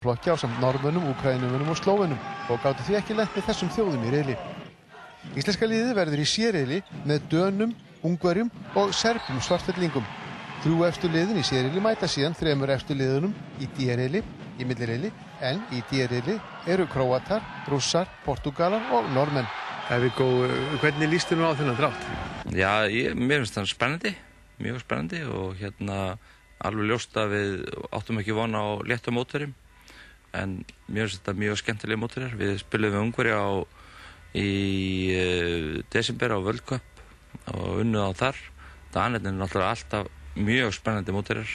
flokki á samt norðmönnum, úkrænumönnum og slóvenum og gáttu því ekki lent með þessum þjóðum í reyli. Íslenska liðið verður í sérreyli með dönum, ungverjum og serpum svartfellingum. Þrjú efstu liðin í sérreyli mæta síðan þremur efstu liðunum í dýrreyli, í millirreyli, en í dýrreyli eru króatar, rússar, portugalar og normenn. Hvernig líst þér nú á þennan drátt? Já, ég, mér finnst það spennandi, mjög spennandi og hérna alveg ljóst að við áttum ekki vona á léttum móturum en mér finnst þetta mjög skemmtilega móturir. Við spilum við Ungveri á í uh, desember á Cup og unnuð á þar. Danirn er náttúrulega alltaf mjög spennandi móturir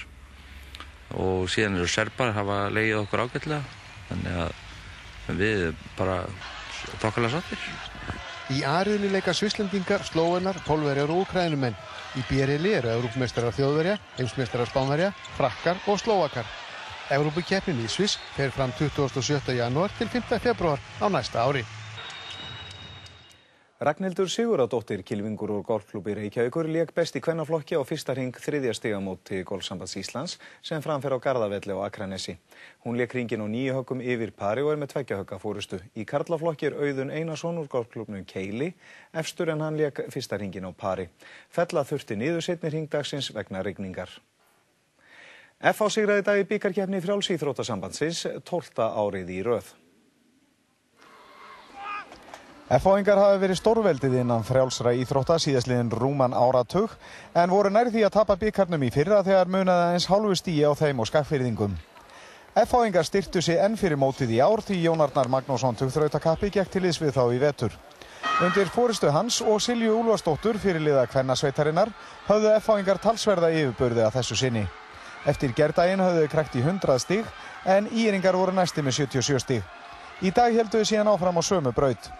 og síðan eru serbar hafa leigið okkur ágætlega þannig að við bara þokkarlega sattir. Í A-riðli leika svislendingar, slóvenar, pólverjar og ukrænumenn. Í B-riðli eru Európmeistarar þjóðverja, heimsmeistarar spánverja, frakkar og slóvakar. Európukeppnin í Sviss fer fram 27. janúar til 5. februar á næsta ári. Ragnhildur Siguradóttir, kilvingur úr golfklúbi Reykjavíkur, leik best í kvennaflokki á fyrsta ring þriðja stigamóti Golfsambands Íslands sem framfer á Garðavelli og Akranesi. Hún leik ringin á nýju högum yfir pari og er með tveggja högga fórustu. Í Karlaflokki er auðun Einarsson úr golfklúbnum Keili, efstur en hann leik fyrsta ringin á pari. Fella þurfti niður setni ringdagsins vegna regningar. F.A. sigraði dag í byggarkjefni frjálsýþrótasambandsins 12. árið í röð. F-áingar hafi verið stórveldið innan frjálsra íþrótta síðastliðin rúman áratug en voru nær því að tapa byggarnum í fyrra þegar munaði eins hálfu stíi á þeim og skakfyrðingum. F-áingar styrtu sig enn fyrir mótið í ár því Jónarnar Magnússon tugþrautakappi gekk til þess við þá í vetur. Undir fóristu hans og Silju Úlfarsdóttur fyrirliða kvennasveitarinnar höfðu F-áingar talsverða yfirbörði að þessu sinni. Eftir gerdaginn höfðu krekt í 100 stig en íringar voru næsti með 77 stig. Í dag helduðu síðan áfram á sömu braut.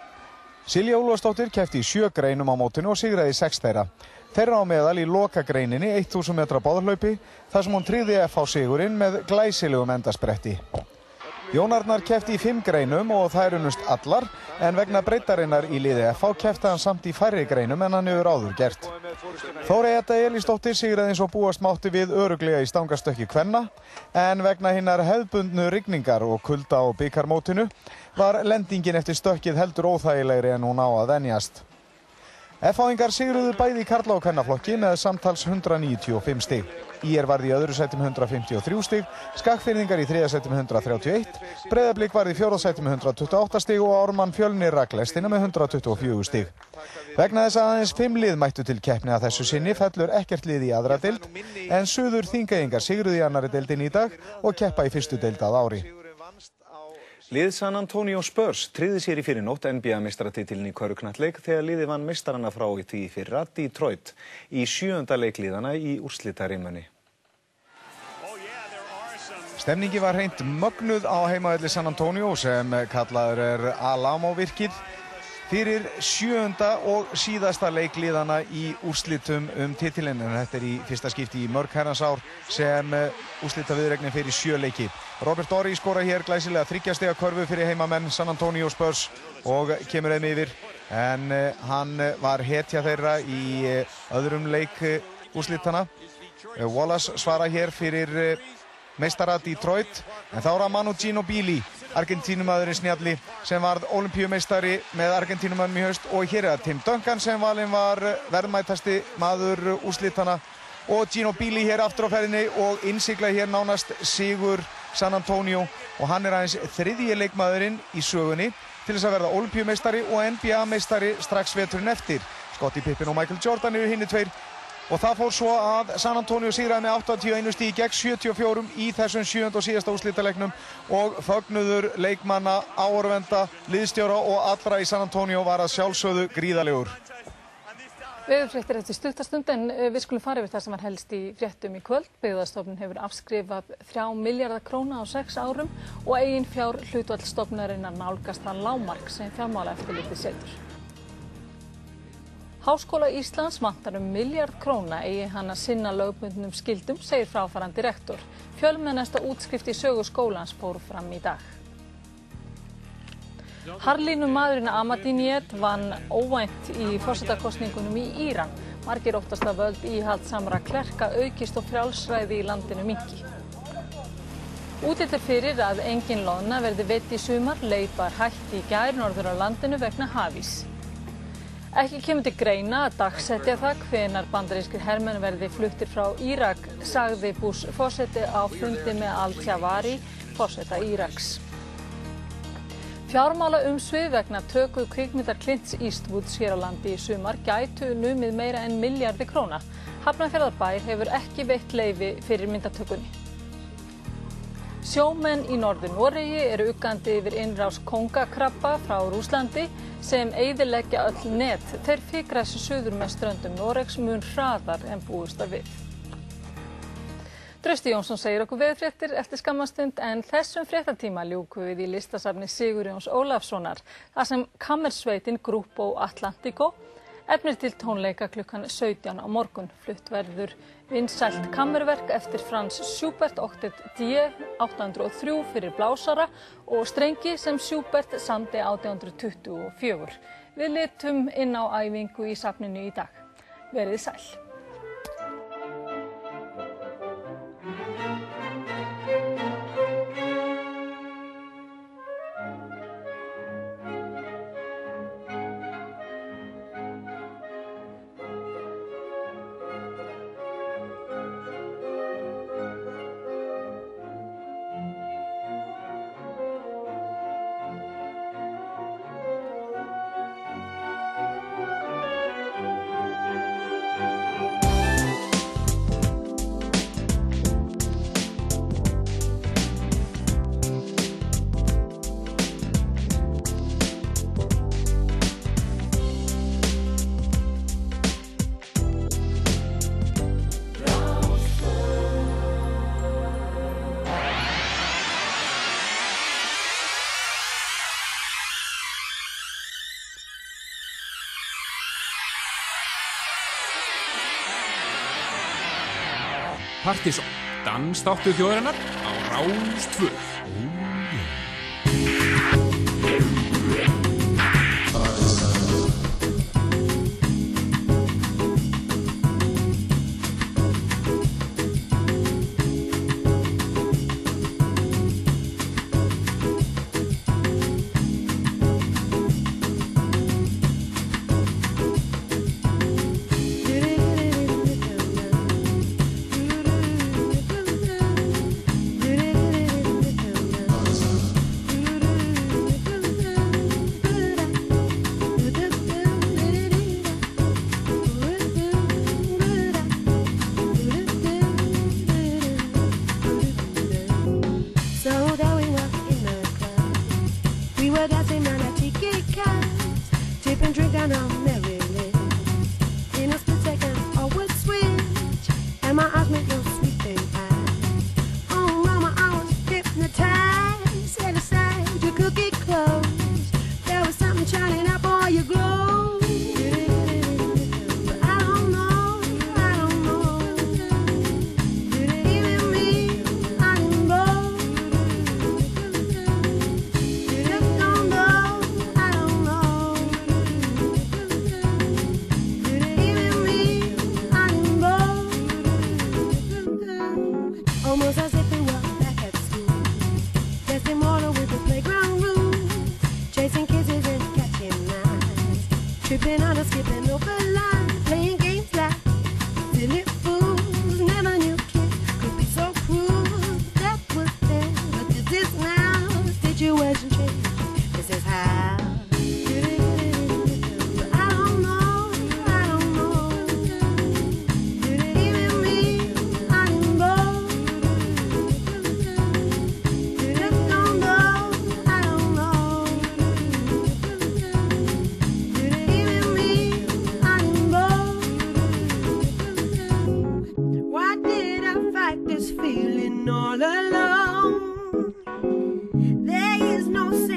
Silja Úlfarsdóttir kefti í sjö greinum á mótinu og sigraði í sex þeirra. Á meðal í loka greininni 1000 metra báðarhlaupi þar sem hún tryði F á sigurinn með glæsilegum endaspretti. Jónarnar kefti í fimm greinum og það er unnust allar en vegna breytarinnar í liði F á kefti hann samt í færri greinum en hann hefur áður gert. Þóri Etta Elísdóttir sigraði eins og búast mátti við öruglega í stangastökki kvenna en vegna hinnar hefðbundnu rigningar og kulda á byggarmótinu var lendingin eftir stökkið heldur óþægilegri en hún á að venjast. F-áingar sigruðu bæði í Karla og Kvennaflokki með samtals 195 stig. Ír varði í öðru með 153 stig, Skakfyrningar í þriða með 131, Breiðablík varði í fjóða með 128 stig og Ármann Fjölnir Raklestina með 124 stig. Vegna þess að aðeins fimm lið mættu til keppni að þessu sinni fellur ekkert lið í aðra dild en suður þingæingar sigruði í annari dildin í dag og keppa í fyrstu dild að ári. Lið San Antonio Spurs tryði sér í fyrirnótt NBA-meistaratitilin í köruknalleg þegar liði vann meistarana frá í því fyrra Detroit í sjöunda leikliðana í úrslitarimmunni. Stemningi var hreint mögnuð á heimaðalli San Antonio sem kallaður er Alamo-virkið fyrir sjöunda og síðasta leikliðana í úrslitum um titilinn en þetta er í fyrsta skipti í mörg herrans ár sem úrslita viðregnin fyrir sjö leiki. Robert Ory skora hér glæsilega þryggjastega körfu fyrir heimamenn San Antonio Spurs og kemur þeim yfir. En hann var hetja þeirra í öðrum leik úrslitana. Wallace svara hér fyrir meistara Detroit. En þá er að Manu Ginobili Argentínumadurinn Snjalli sem varð olimpíumeistari með Argentínumannum í haust. Og hér er það Tim Duncan sem valinn var verðmætasti maður úrslitana og Ginobili hér aftur á ferðinni og innsigla hér nánast Sigur San Antonio og hann er aðeins þriðji leikmaðurinn í sögunni til þess að verða olimpíumeistari og NBA-meistari strax veturinn eftir. Scottie Pippen og Michael Jordan eru hinni tveir og það fór svo að San Antonio sigraði með 81 stíð gegn 74 í þessum sjönda og síðasta úrslítalegnum og fögnuður leikmanna, áorvenda, liðstjóra og allra í San Antonio var að sjálfsögðu gríðalegur. Veðurfréttir eftir stuttastund en við skulum fara yfir það sem var helst í fréttum í kvöld. Byggðarstofnun hefur afskrifað 3 miljardar króna á 6 árum og eigin fjár hlutvallstofnurinnar nálgast það lámark sem fjármála eftirlitið setur. Háskóla Íslands vantar um miljard króna eigi hann að sinna lögbundnum skildum, segir fráfarandi rektor. Fjölmennasta útskrift í sögu skólans fór fram í dag. Harlínu maðurinn Ahmadinejad vann óvænt í fórsetakostningunum í Íran. Margir óttast að völd íhald samra klerka aukist og frjálsræði í landinu mingi. Útlitt er fyrir að engin loðna verði veitt í sumar, leipar hætt í gær norður á landinu vegna hafís. Ekki kemur til greina að dagsetja það hvenar bandarískir hermenn verði fluttir frá Írak, sagði Bush fósetti á fundi með Al-Tjavari, fósetta Íraks. Fjármála umsvið vegna tökuð kvikmyndar Klints Eastwoods hér á landi í sumar gætu numið meira en miljardi króna. Hafnarfjörðarbær hefur ekki veitt leifi fyrir myndatökunni. Sjómenn í norður Noregi eru uggandi yfir innrás kongakrabba frá Rúslandi sem eiðileggja öll net. Þeir fikra þessu söður með ströndum Noregs mun hraðar en búist að við. Drösti Jónsson segir okkur veðfréttir eftir skammastund en þessum fréttatíma ljúku við í listasafni Sigur Jóns Ólafssonar þar sem kammersveitin Grupo Atlantico efnir til tónleika klukkan 17 á morgun. Flutt verður vinsælt kammerverk eftir Frans Schubert Octet D 803 fyrir blásara og strengi sem Schubert samdi 1824. Við litum inn á æfingu í safninu í dag. Verið sæl. Partíson, dansdáttu þjóðarinnar á Rástföð.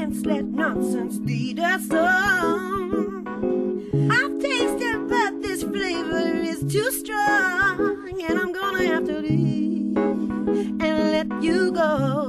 No let nonsense lead us on. I've tasted, but this flavor is too strong, and I'm gonna have to leave and let you go.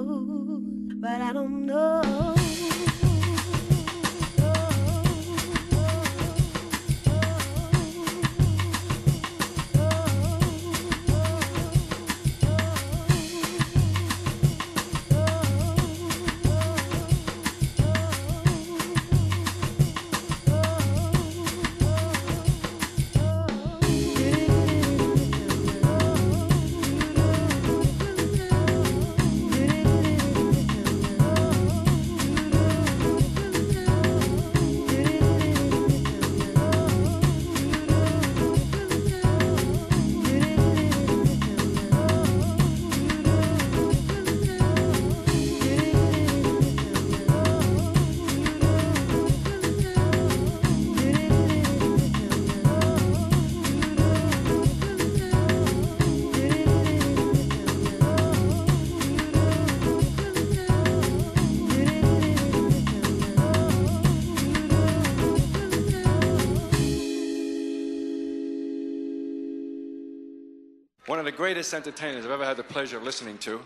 Greatest entertainers I've ever had the pleasure of listening to.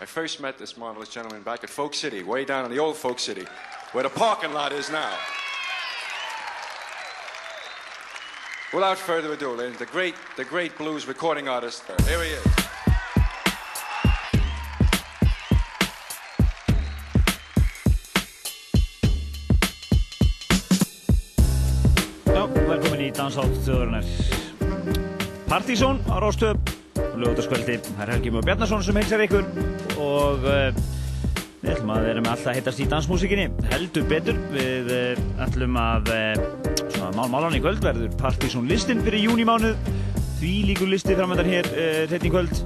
I first met this marvelous gentleman back at Folk City, way down in the old Folk City, where the parking lot is now. Without further ado, ladies, the great, the great blues recording artist. Uh, here he is. Partizón á Róstöp, lögutaskvöldi. Það er Helgi Mjög Bjarnason sem heilsar ykkur og uh, við ætlum að vera með alltaf heitast í dansmúsikinni. Heldur betur, við uh, ætlum að, uh, svona mál málan í kvöld verður Partizón listin fyrir júnimánuð. Því líkur listi framöndan hér hreitn í kvöld.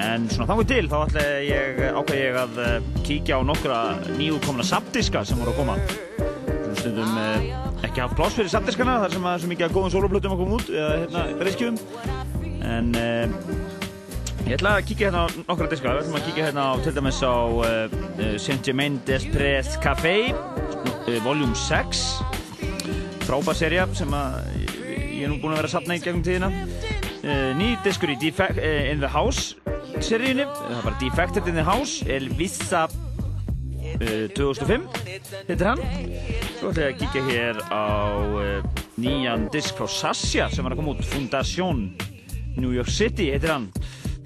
En svona þangu til þá ætla ég ákveð ég að kíkja á nokkra nýjúkomna sapdiska sem voru að koma. Svona stundum ekki haft pláss fyrir samdiskana þar sem að svo mikið að góðum soloplötum að koma út eða hérna breyskjum en uh, ég ætla að kíkja hérna á nokkra diska. Við ætlum að kíkja hérna á til dæmis á uh, Saint-Germain d'Espres Café uh, Volume 6 frábær serja sem að ég er nú búin að vera að sapna í gegnum tíðina. Ný diskur í Defect, In the House seríunni, það var Defected in the House Elvisa 2005 hittir hann. Svo ætla ég að kíkja hér á nýjan disk frá Sasha sem var að koma út Fundation New York City heitir hann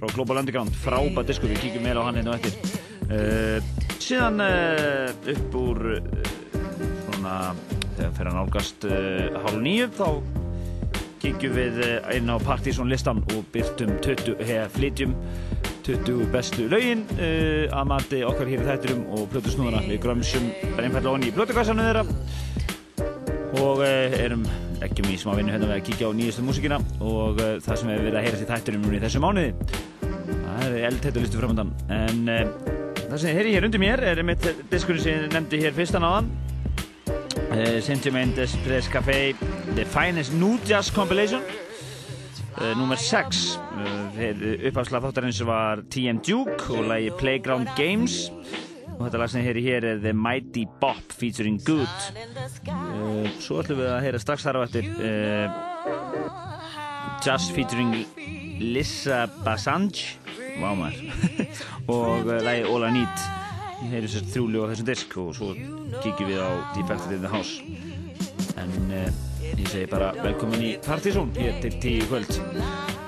frá Global Underground, frábært diskur við kíkjum meira á hann hérna og eftir. Uh, síðan uh, upp úr svona þegar fyrir að nálgast hálf nýju þá kíkjum við inn á Partizón listan og byrtum 20, heða flytjum 20 bestu laugin uh, að mati okkar hér í þættirum og plötusnúðuna við grömsum einfallega onni í plötukassanum þeirra og uh, erum ekki mjög smá vinnu hérna við að kíkja á nýjastu músikina og uh, það sem við að heyra í þættirum núna í þessu mánuði það er eldhættu listu framöndan en það sem þið heyri hér undir mér er mitt diskurinn sem ég nefndi hér fyrstan áðan. Sentiment Express Café The Finest New Jazz Compilation. Númer 6 uh, uppafslag þáttarins var TM Duke og lagi Playground Games og þetta lag sem hér í hér er The Mighty Bop featuring Good. Uh, Svo ætlum við að heyra strax þar á eftir Just featuring Lissa Basanj Vá maður. Og lagi All I Need. Ég heyri sér þrjúli á þessum disk og svo kíkjum við á Defected in the House. En ég segi bara velkomin í Partizón hér til tíu kvöld. uh,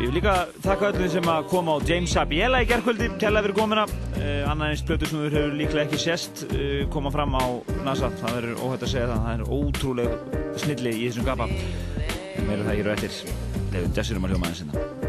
ég vil líka þakka öllum sem að koma á James Sabiela í gerðkvöldi kærlega fyrir komina uh, annar eins blötusnúður hefur líklega ekki sérst uh, koma fram á NASA. Það verður óhætt að segja það. Það er ótrúlega snilli í þessum gapa. En meira það ég eru eftir. Lefum Jessirum að hljóma aðeins hérna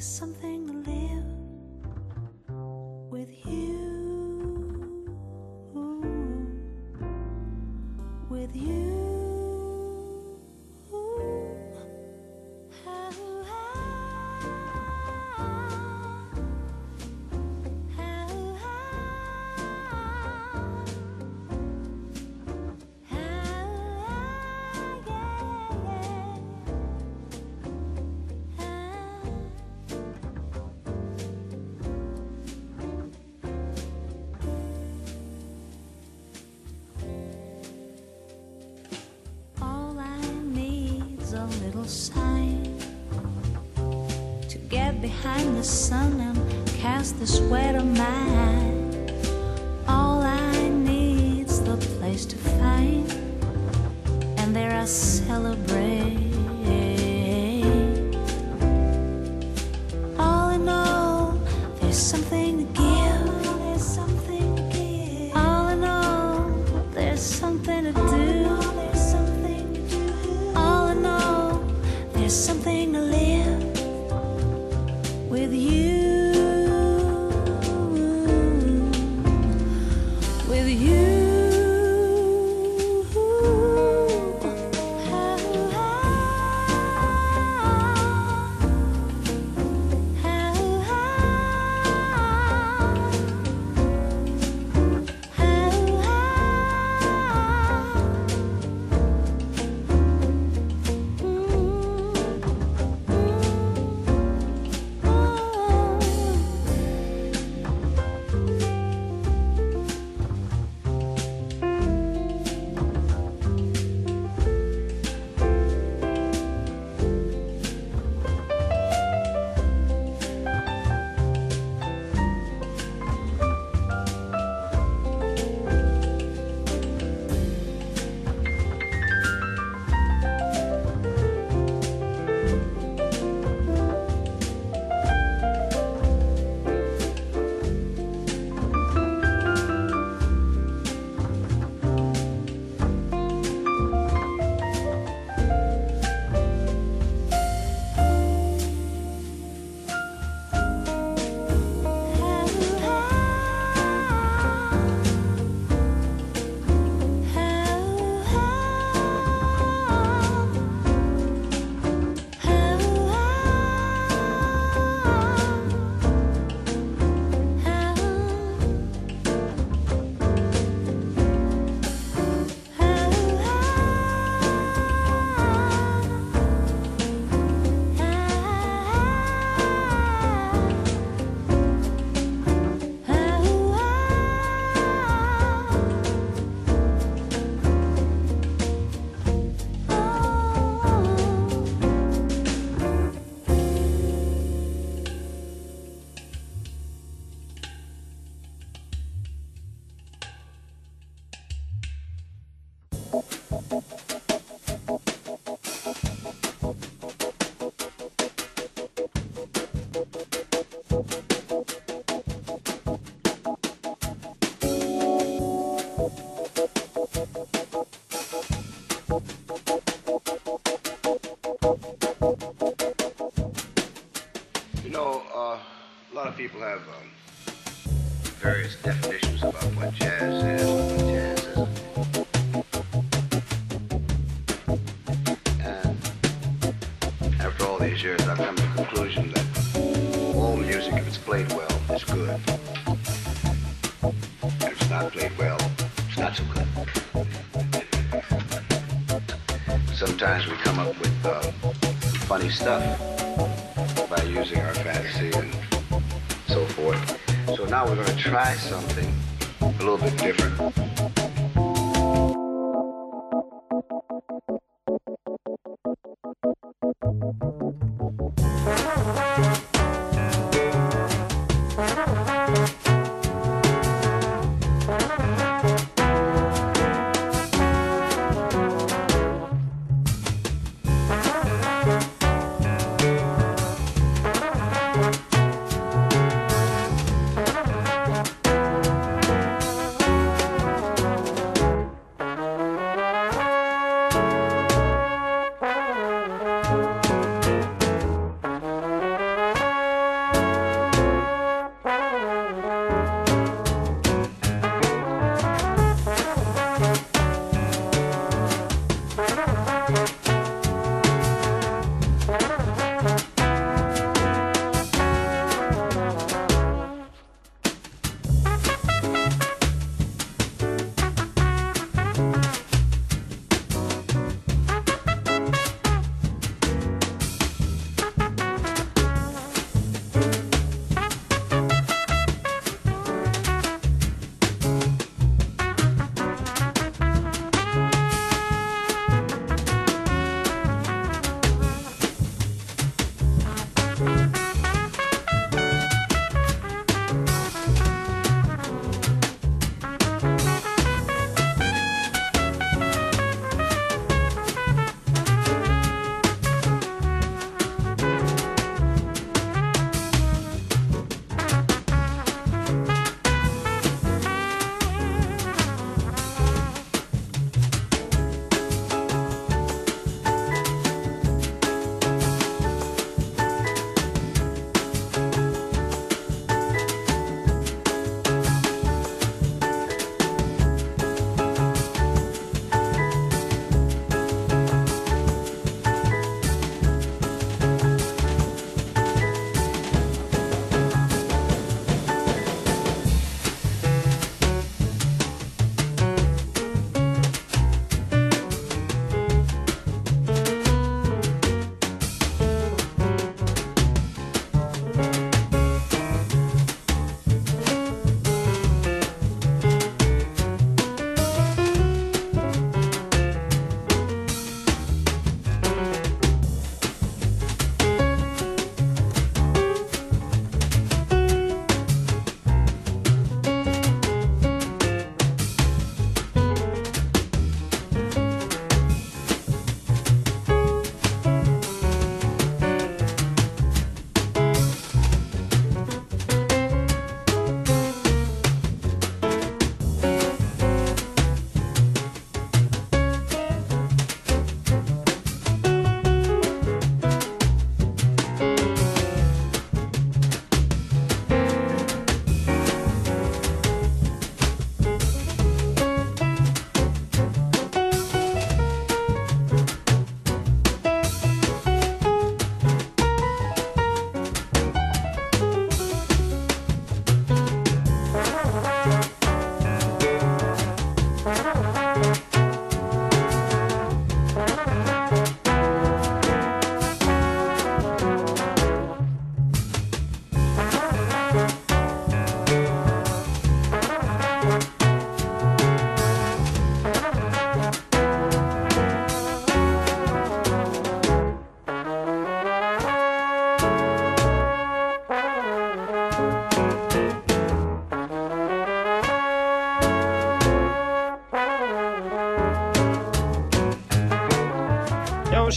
something sign to get behind the sun and cast the sweat of mine. Definitions about what jazz is, after all these years, I've come to the conclusion that all music, if it's played well, is good. If it's not played well, it's not so good. Sometimes we come up with uh, funny stuff try something a little bit different.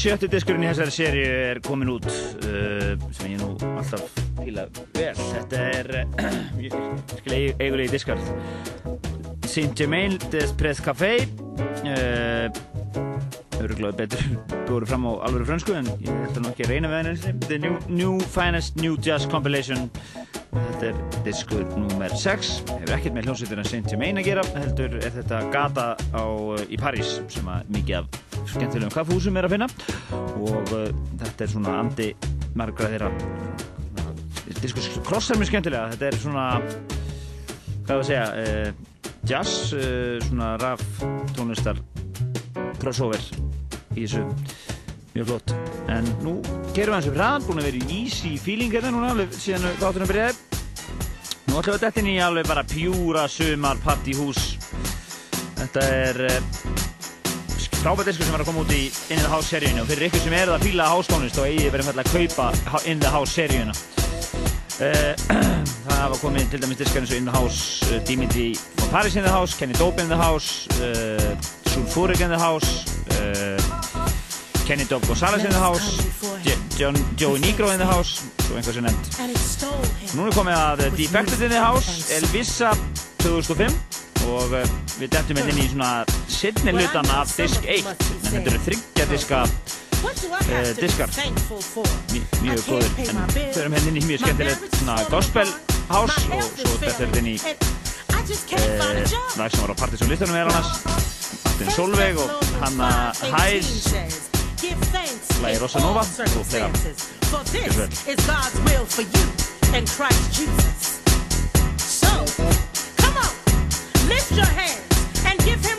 Sjötti diskurinn í þessari séri er komin út uh, sem ég nú alltaf fíla vel. Þetta er uh, virkilega eigulegi diskar. Saint-Germain des Press Café uh, öruglega betur búið fram á alveg frönsku en ég ætla nú ekki að reyna við henni The new, new Finest New Jazz Compilation Þetta er diskur nummer 6 hefur ekkert með hljómsveitina Saint-Germain að gera heldur er þetta gata á, uh, í París sem að mikið af skemmtilegum kaffhúsum er að finna. Og uh, þetta er svona andi margra þeirra. Diskur krossar mjög skemmtilega. Þetta er svona hvað var að segja uh, jazz, uh, svona raf tónlistar crossover í þessu. Mjög flott. En nú gerum við hans upp hraðan búin að vera í easy feeling hérna núna alveg síðan þáttunum byrjaði nú ætlum við að detta inn í alveg bara pjúra sumar partyhús þetta er uh, frábært diskur sem var að koma út í In The House seríunni. Og fyrir ykkur sem eru að fíla hástónlist þá eigið verið að kaupa In The House seríuna. Uh, það var komið til dæmis diskar eins og In The House uh, Dimitri von Paris In The House Kenny Dope In The House uh, Sulfuric In The House Kenny Dope Gonzalez In The House John, Joey Negro In The House svo einhvað sem nefnd Nú er komið að Defected In The House Elvisa 2005 og uh, við dettum hérna inn í svona setni hlutan af disk 1 en þetta eru þryggja diska uh, diskar. Mj mjög góður en erum hérna inn í mjög skemmtilegt svona gospel house og svo þetta er hérna í uh, lag sem var á Partiðsson listanum er annars. Martin Solveig og Hanna Hæs lagi Rosa Nova og þeirra Gjör So, lift your hands and give him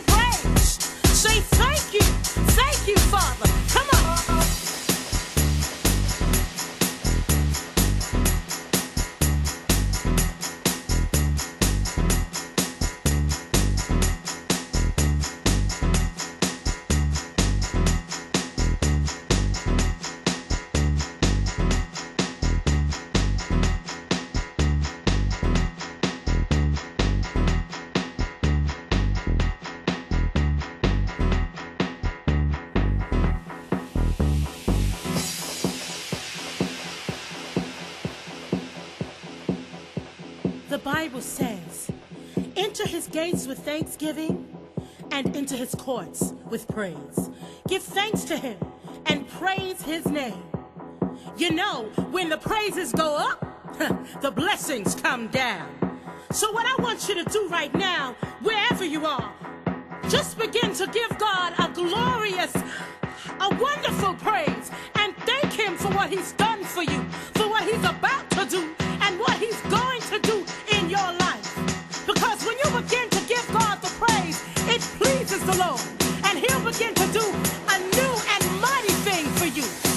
gates with thanksgiving and into his courts with praise. Give thanks to him and praise his name. You know, when the praises go up, the blessings come down. So, what I want you to do right now, wherever you are, just begin to give God a glorious, a wonderful praise and thank Him for what He's done for you, for what He's about to do, and what He's going to do in your life. Because when you begin it pleases the Lord, and He'll begin to do a new and mighty thing for you.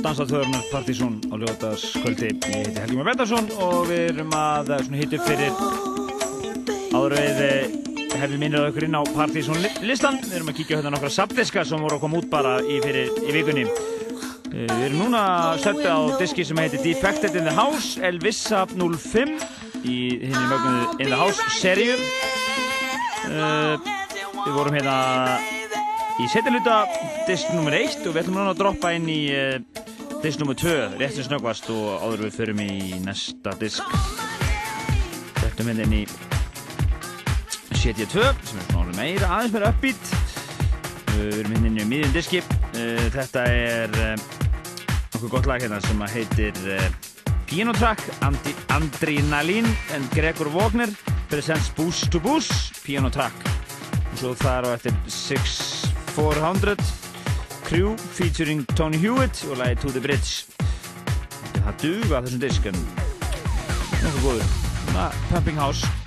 Að hlusta á ljótaskvöldi. Ég heiti Helgi Már Bettarsson og við erum að eh, upp fyrir áður við eh, hefum minnið okkur inn á Partizón listan. Við erum að kíkja hérna nokkra sabdiska sem voru að koma út bara í, fyrir, í vikunni. Eh, Við erum núna stöndi á diski sem heitir Defected in the House, Elvissa 05 í henni mögnuðu In the House seríu. Við vorum hérna í setjaluta disk nr. 1 og við ætlum núna að droppa inn í uh, disk nr. 2 rétt sem snöggvast og áður við förum í næsta disk. Þetta mynd inn í 72 sem er svona meira aðeins meira uppbeat Uh, við erum inn í miðjum diski. Uh, þetta er uh, nokkuð gott lag hérna sem heitir uh, Piano Track Andi Adrenaline en Gregor Wagner presents Boost to Boost Piano Track. Og svo þar á eftir 6400 Crew featuring Tony Hewitt og lagi To the Bridge það duga þessum disk en nokkuð góður. Svona Pumping House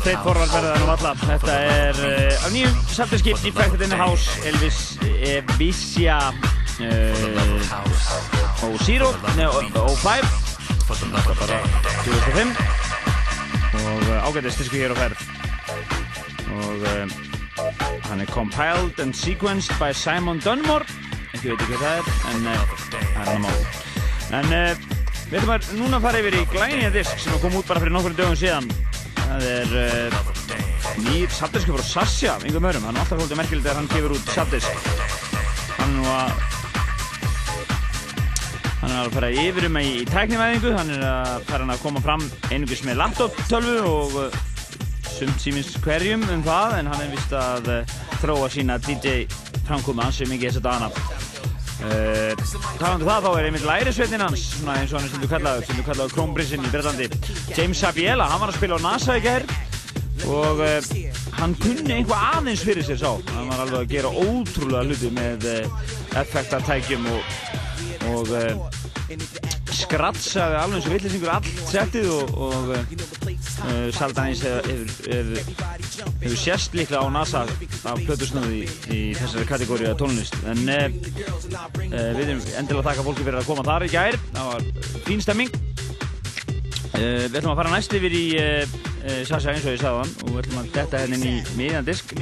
held ég meira straightforward verða en alla. Þetta er uh, af nýjum samtiskip Infected in the House, Elvis Evisja uh, og Zero, og 5. Þetta er bara 2005 og uh, ágættist disku hér á ferð. Og hann er compiled and sequenced by Simon Dunmore. Ekki veit ekki hvað það er, en það er hann að mál. En við ætlum að núna fara yfir í glænýja disk sem kom út bara fyrir nokkur dögum síðan. Það er uh, nýr sattisku frá Sasha, yngum örum. Hann er alltaf svolítið merkilegt þegar hann gefur út sattisk. Hann að hann er að fara yfir um í, tæknivæðingu. Hann er að fara hann að koma fram einungis með laptop-tölvu og uh, sumt símins hverjum um það. En hann er vist að uh, þróa sína DJ framkomi hans sem mikið þess að dana. Uh, Talandu það þá er einmitt lærisveitin hans svona eins og hann er stundu kallaður stundu kallaður krónprinsinn í Breitlandi James Sabiela, hann var að spila á NASA í gerð og uh, hann kunni einhvað aðeins fyrir sér sá. Hann var alveg að gera ótrúlega hluti með uh, effektartækjum og, og uh, skratsaði alveg eins og villisingur allt settið og, og Saldanis hefur, sérst líklega á NASA af plötusnöðu í, í þessari kategóri af tónlist. En við erum endilega að þakka fólki fyrir að koma þar í gær. Það var fín stemming uh, við ætlum að fara næst yfir í uh, uh, Sasha eins og ég sagði hann og við ætlum að detta henni inn í miðjan disk.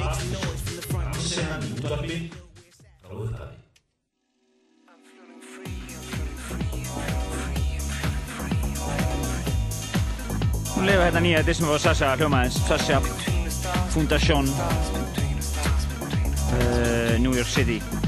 Nú lefa hérna nýja disk sem var Sasha hljómaðins Sasha Foundation New York City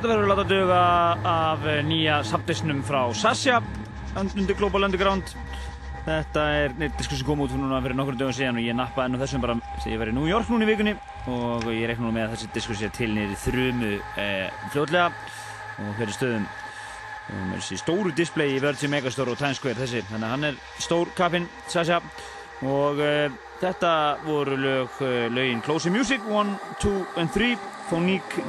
Þetta verður láta döga af nýja samtisnum frá Sasha undir Global Underground. Þetta er diskur sem kom út fyrir nokkur dögum síðan og ég nappaði hennu þessum bara þegar ég var í New York núna í vikunni og ég reikna nú með að þessi diskur sé til nýri þrumu eh, fljótlega og fyrir stöðum um, þessi stóru display í Virgin Megastore og Times Square þessi þannig að hann er stór kapinn Sasha og eh, þetta voru lög, eh, lögin Closey Music 1, 2 and 3 Phonique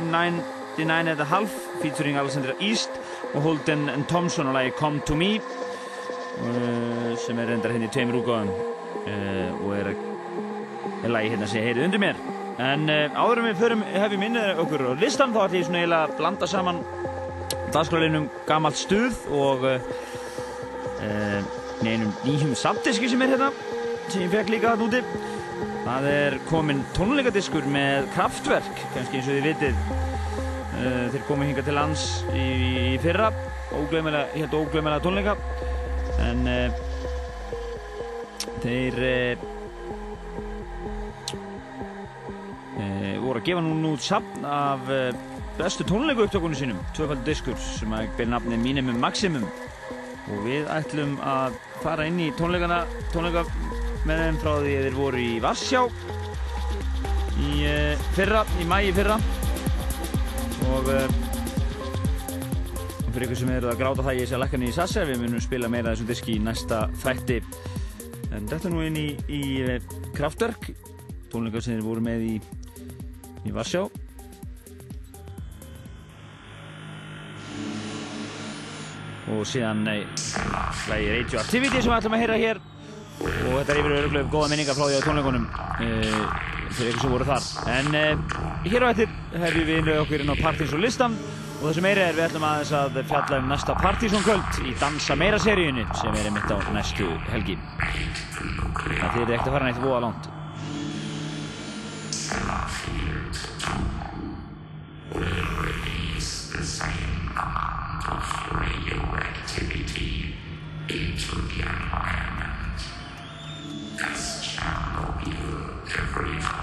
99 and a half featuring Alexandra East og Holden Thompson á lagi Come to Me uh, sem er reyndar henni í tveimur útgáðum uh, og er, er lagi hérna sem heyrið undir mér. En uh, áður en við förum hefum minnið okkur á listan þá ætlum ég svona eiginlega að blanda saman dagskrálinum gamalt stuð og neinum nýjum samdiski sem er hérna sem ég fekk líka þarna úti. Það er komin tónleikadiskur með kraftverk kannski eins og þið vitið þeir komu hinga til lands í, í fyrra óglöfumæla, ég held óglöfumæla tónleika. En uh, þeir uh, voru að gefa núna út sapn af bestu tónleiku upptökunum sínum tvöfaldur diskur sem að ber nafni Minimum Maximum. Og við ætlum að fara inn í tónleikana tónleika með þeim frá því þeir voru í Varsjá í fyrra, í mæi fyrra og uh, fyrir ykkur sem eru að gráta það ég sé að lækka niður í Sassa við munum spila meira þessum diski í næsta þætti. En þetta er nú inn í, í uh, Kraftwerk tónleikar sem þeir voru með í í Varsjá. Og síðan nei, lægi Radioactivity sem við ætlum að heyra hér. Og þetta er yfir öruglega góða minningar frá því á tónleikunum fyrir ykkur sem voru þar. En uh, hér á eftir hefum við innlega okkur inn á Partizón listan. Og það sem meira er við ætlum aðeins að fjalla um næsta Partizón kvöld í Dansa meira seríunni sem er einmitt á næstu helgi. Það þýðir ekkert að fara neitt voða langt. Is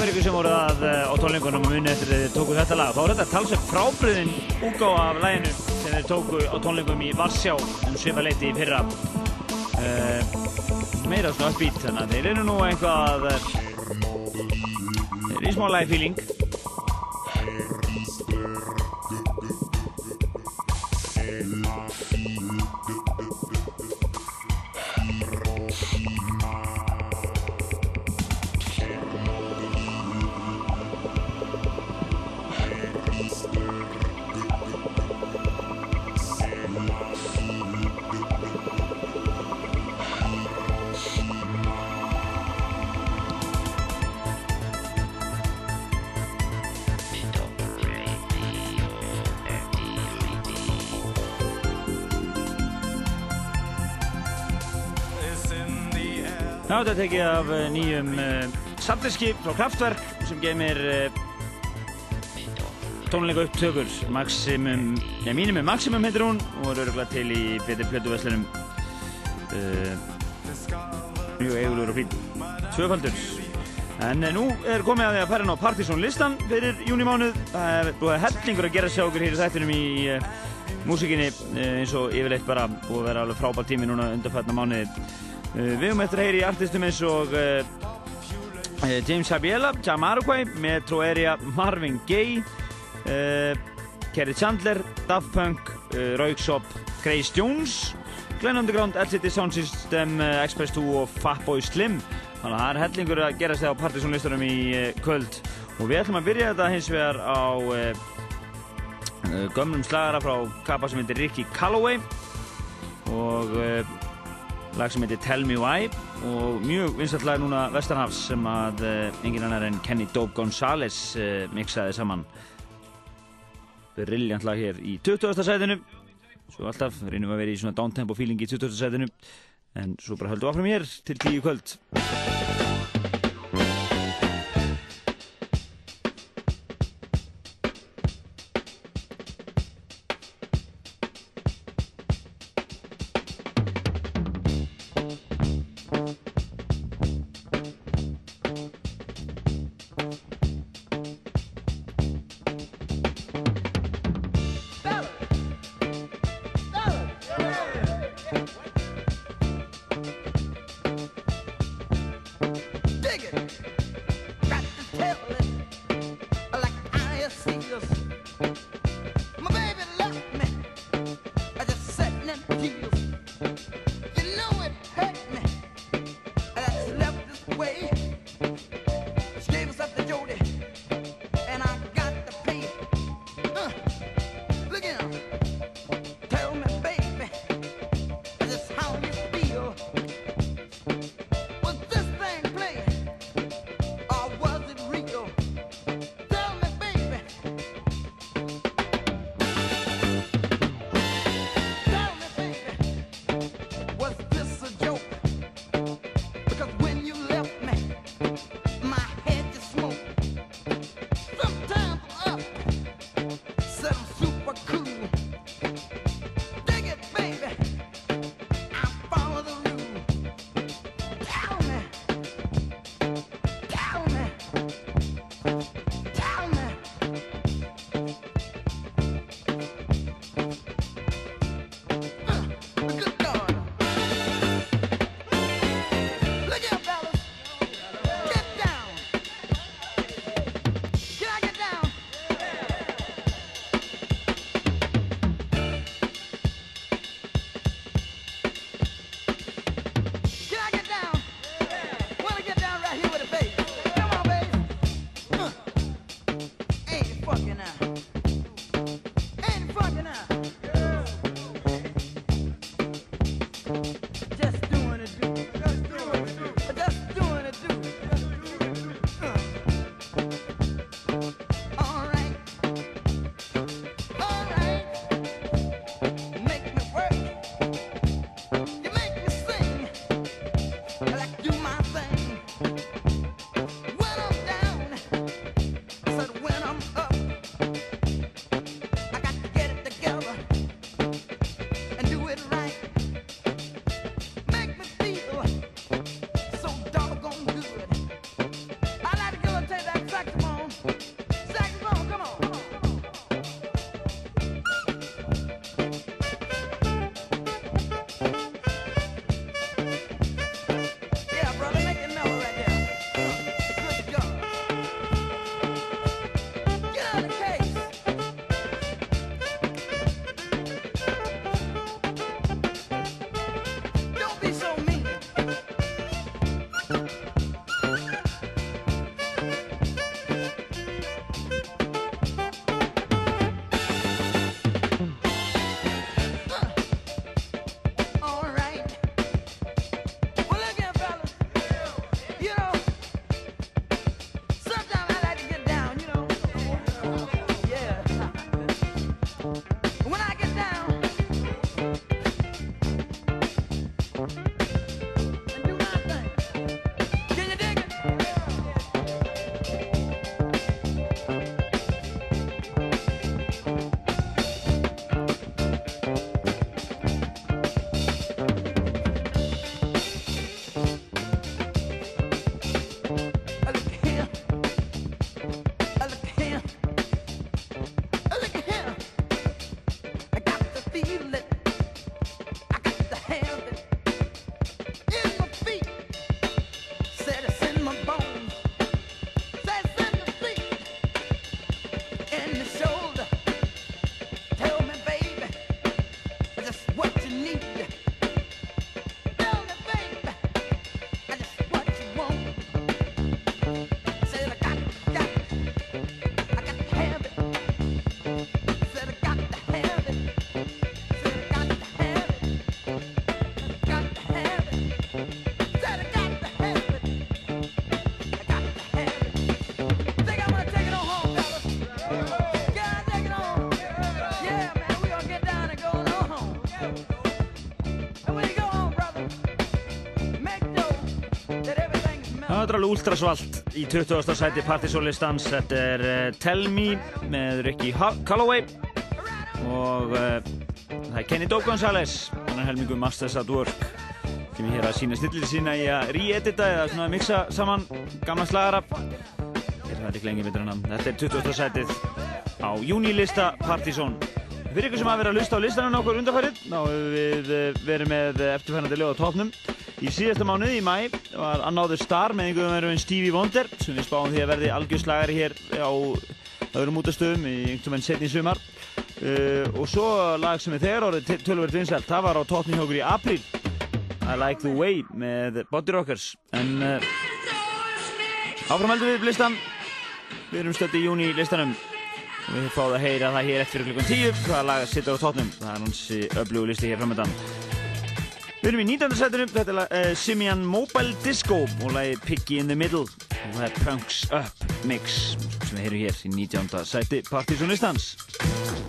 Ykkur sem voru að eh, á tónleikunum og muni eftir þið tóku þetta lag. Þá er þetta talsveit frábriðin útgáfa af læginu sem þeir tóku á tónleikum í Varsjá um svipa leiti í fyrra. Uh, meira svona uppbít, þannig að þeir eru nú eitthvað að... Þeir eru í smá live þetta er tekið af eh, nýjum uh, safndiski frá Kraftwerk sem geymir uh, tónleika upptökur. Maximum, já Minimum Maximum heitir hún og er öruglega til í betri plötuveslunum mjög eigulur og fín. Tvöfaldur. En nú er komið að því að færa ná Partizón listan fyrir júnimánuð það er búið að hellingur að gera sjá okkur hér í þættinum í uh, músikinni uh, eins og yfirleitt bara að vera alveg frábær tími núna undanfætna mánuði við höfum eftir að heyra í artistum eins og uh, uh, James Habiela, Jamiroquai, Metro Area, Marvin Gaye, Kerry Chandler, Daft Punk, Rauksop, Grace Jones, Glenn Underground, LCD Sound System, Express 2 og Fatboy Slim. Þannig að það er hellingur að gera sig á partysónlistarum í kvöld og við ætlum að byrja þetta hins vegar á gömlum slagara frá kappa sem heitir Ricky Calloway og lag sem heitir Tell Me Why og mjög vinsalt lag núna Vestanhafs sem að uh, engin annar en Kenny Dope González uh, mixaði saman brilljant lag hér í 20. sætinu svo alltaf reynum við að vera í svona downtempo feeling í 20. sætinu en svo bara höldum við áfram hér til 10 kvöld Ultrasvalt í 20. sæti partysólistans. Þetta er uh, Tell Me með Ricky Calloway og uh, það er Kenny Dope Gonzalez, hann er helmingu Masters at Work. Kemur hér að sína snillir sína í að re-edita eða svona mixa saman gamla slagara. Þetta er ekki lengi betur en hann. Þetta er 20. sætið á júnilista Partysón. Fyrir ykkur sem hafa verið að lusta á listanum okkur undarfærið, þá hefur við eh, verið með eftirfærandi lög á topnum. Í síðasta mánuði, í mæ, var Another Star með einhverjum verið Stevie Wonder, sem við spáum því að verði algjörslagari hér á öðrum útastöðum í einhvern veginn setni sumar. Uh, og svo lag sem er þegar orðið tölverð vinsælt, það var á topnum hjá okkur í apríl. I Like The Way með Body Rockers. En uh, áframhaldum við listan. Við erum stödd í júni í listanum. Og við fáum að heyra það hér eftir klukkan 10 hvaða lag sittur á tótnum. Það er hans öflugu listi hér framöndan. Við erum í 19. setinu, þetta er lag, uh, Simian Mobile Disco og lagi Piggy in the Middle og það er Punks Up Mix sem við heyrum hér í 19. seti Partizón listans. Tell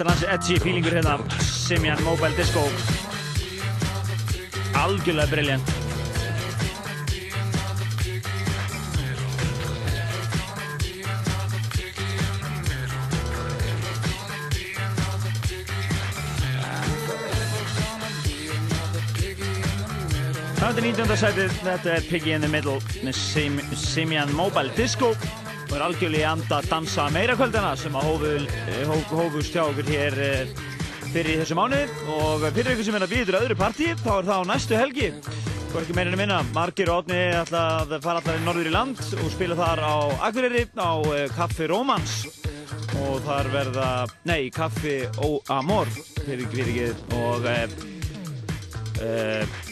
Þetta er hans edgy feelingur hérna, Simian Mobile Disco. Algjörlega briljant. Það er 19. sætið, þetta er Piggy in the Middle með Sim Simian Mobile Disco og er algjörlega í anda dansa meira kvöldina sem að hófu, hóf, hófust hjá okkur hér eh, fyrir þessu mánuði. Og fyrir ykkur sem er að býða öðru partí þá er það á næstu helgi. Hvað ekki meirinu minna, Margir og Otni ætla að fara allar í norður í land og spila þar á Akureyri á eh, Kaffi Rómans. Og þar verða, nei, Kaffi Ó Amor fyrir ekki fyrir ekki og e, e,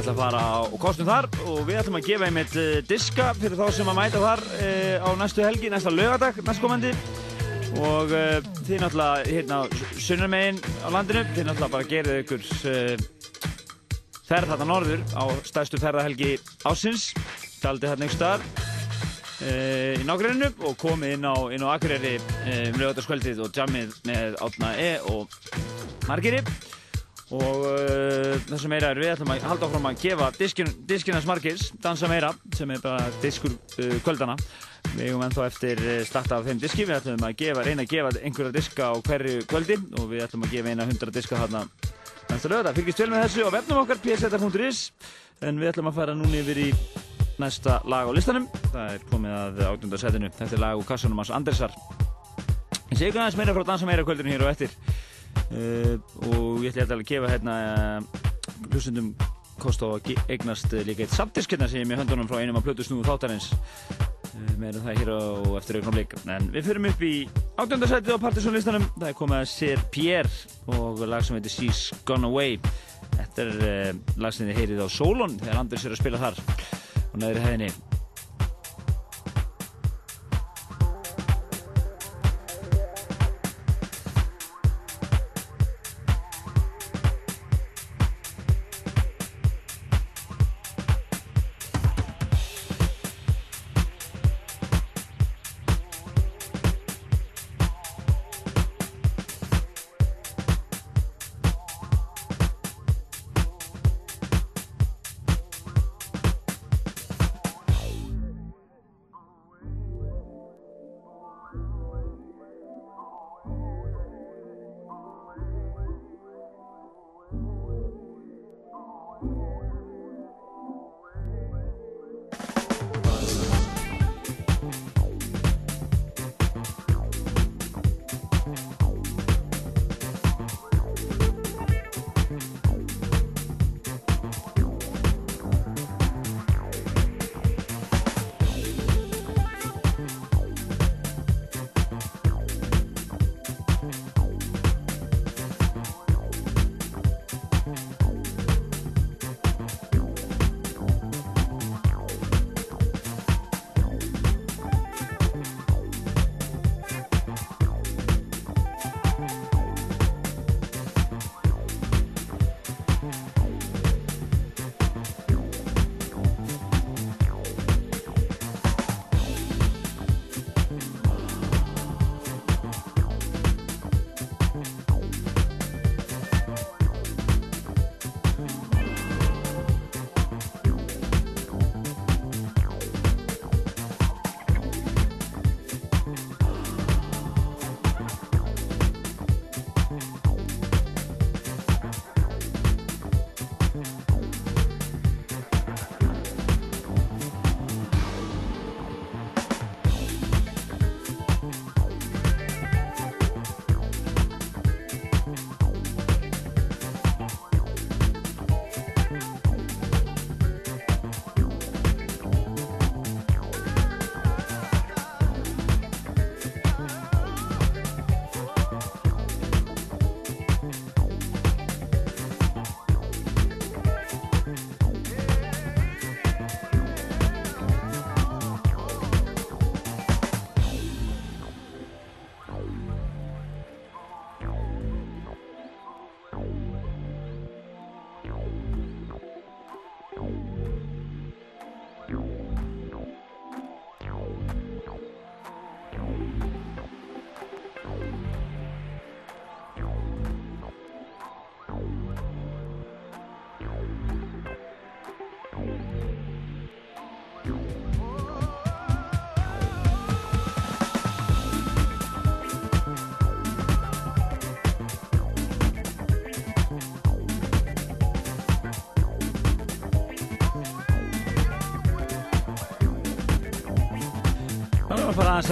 ætla að fara á kostum þar og við ætlum að gefa einmitt uh, diska fyrir þá sem að mæta þar uh, á næstu helgi, næsta lögadag, næstkomandi. Og uh, þið náttúrulega hérna sunnarmegin á landinu, þið náttúrulega bara gerðu ykkur ferð þarna norður á stærstu ferðahelgi ásins, daldi hérna ykkur staðar í nágruninu og komið inn á, á Akureyri um lögataskvöldið og jammið með Átna E og Margeri og uh, það sem meira er við ætlum að halda áfram að gefa diskin, diskinans margis, dansa meira sem er bara diskur uh, kvöldana við eigum ennþá eftir starta af þeim diski. Við ætlum að gefa, reyna að gefa einhverja diska á hverju kvöldi og við ætlum að gefa eina hundra diska þarna næsta lögða, fylgjast vel með þessu á vefnum okkar pseta.is en við ætlum að fara núni yfir í næsta lag á listanum. Það er komið að átjöndarsætinu þetta er lag úr kassanum hans Andersar ég segi aðeins meira frá dansa meira kvöldinu hér og eftir Uh, og ég ætla að gefa hérna hlustundum kost á að eignast líka eitt samdisk hérna sem ég er með höndunum frá einum af plötusnúðu þáttarins. Uh, meðan það hér á eftir augnum leik en við fyrum upp í átjöndarsætið á partysónlistanum. Það er komið að Sir Pierre og lag sem heitir She's Gone Away. Þetta er uh, lag sem þið heyrið á Solon þegar Anders er að spila þar. Og neðri hæðinni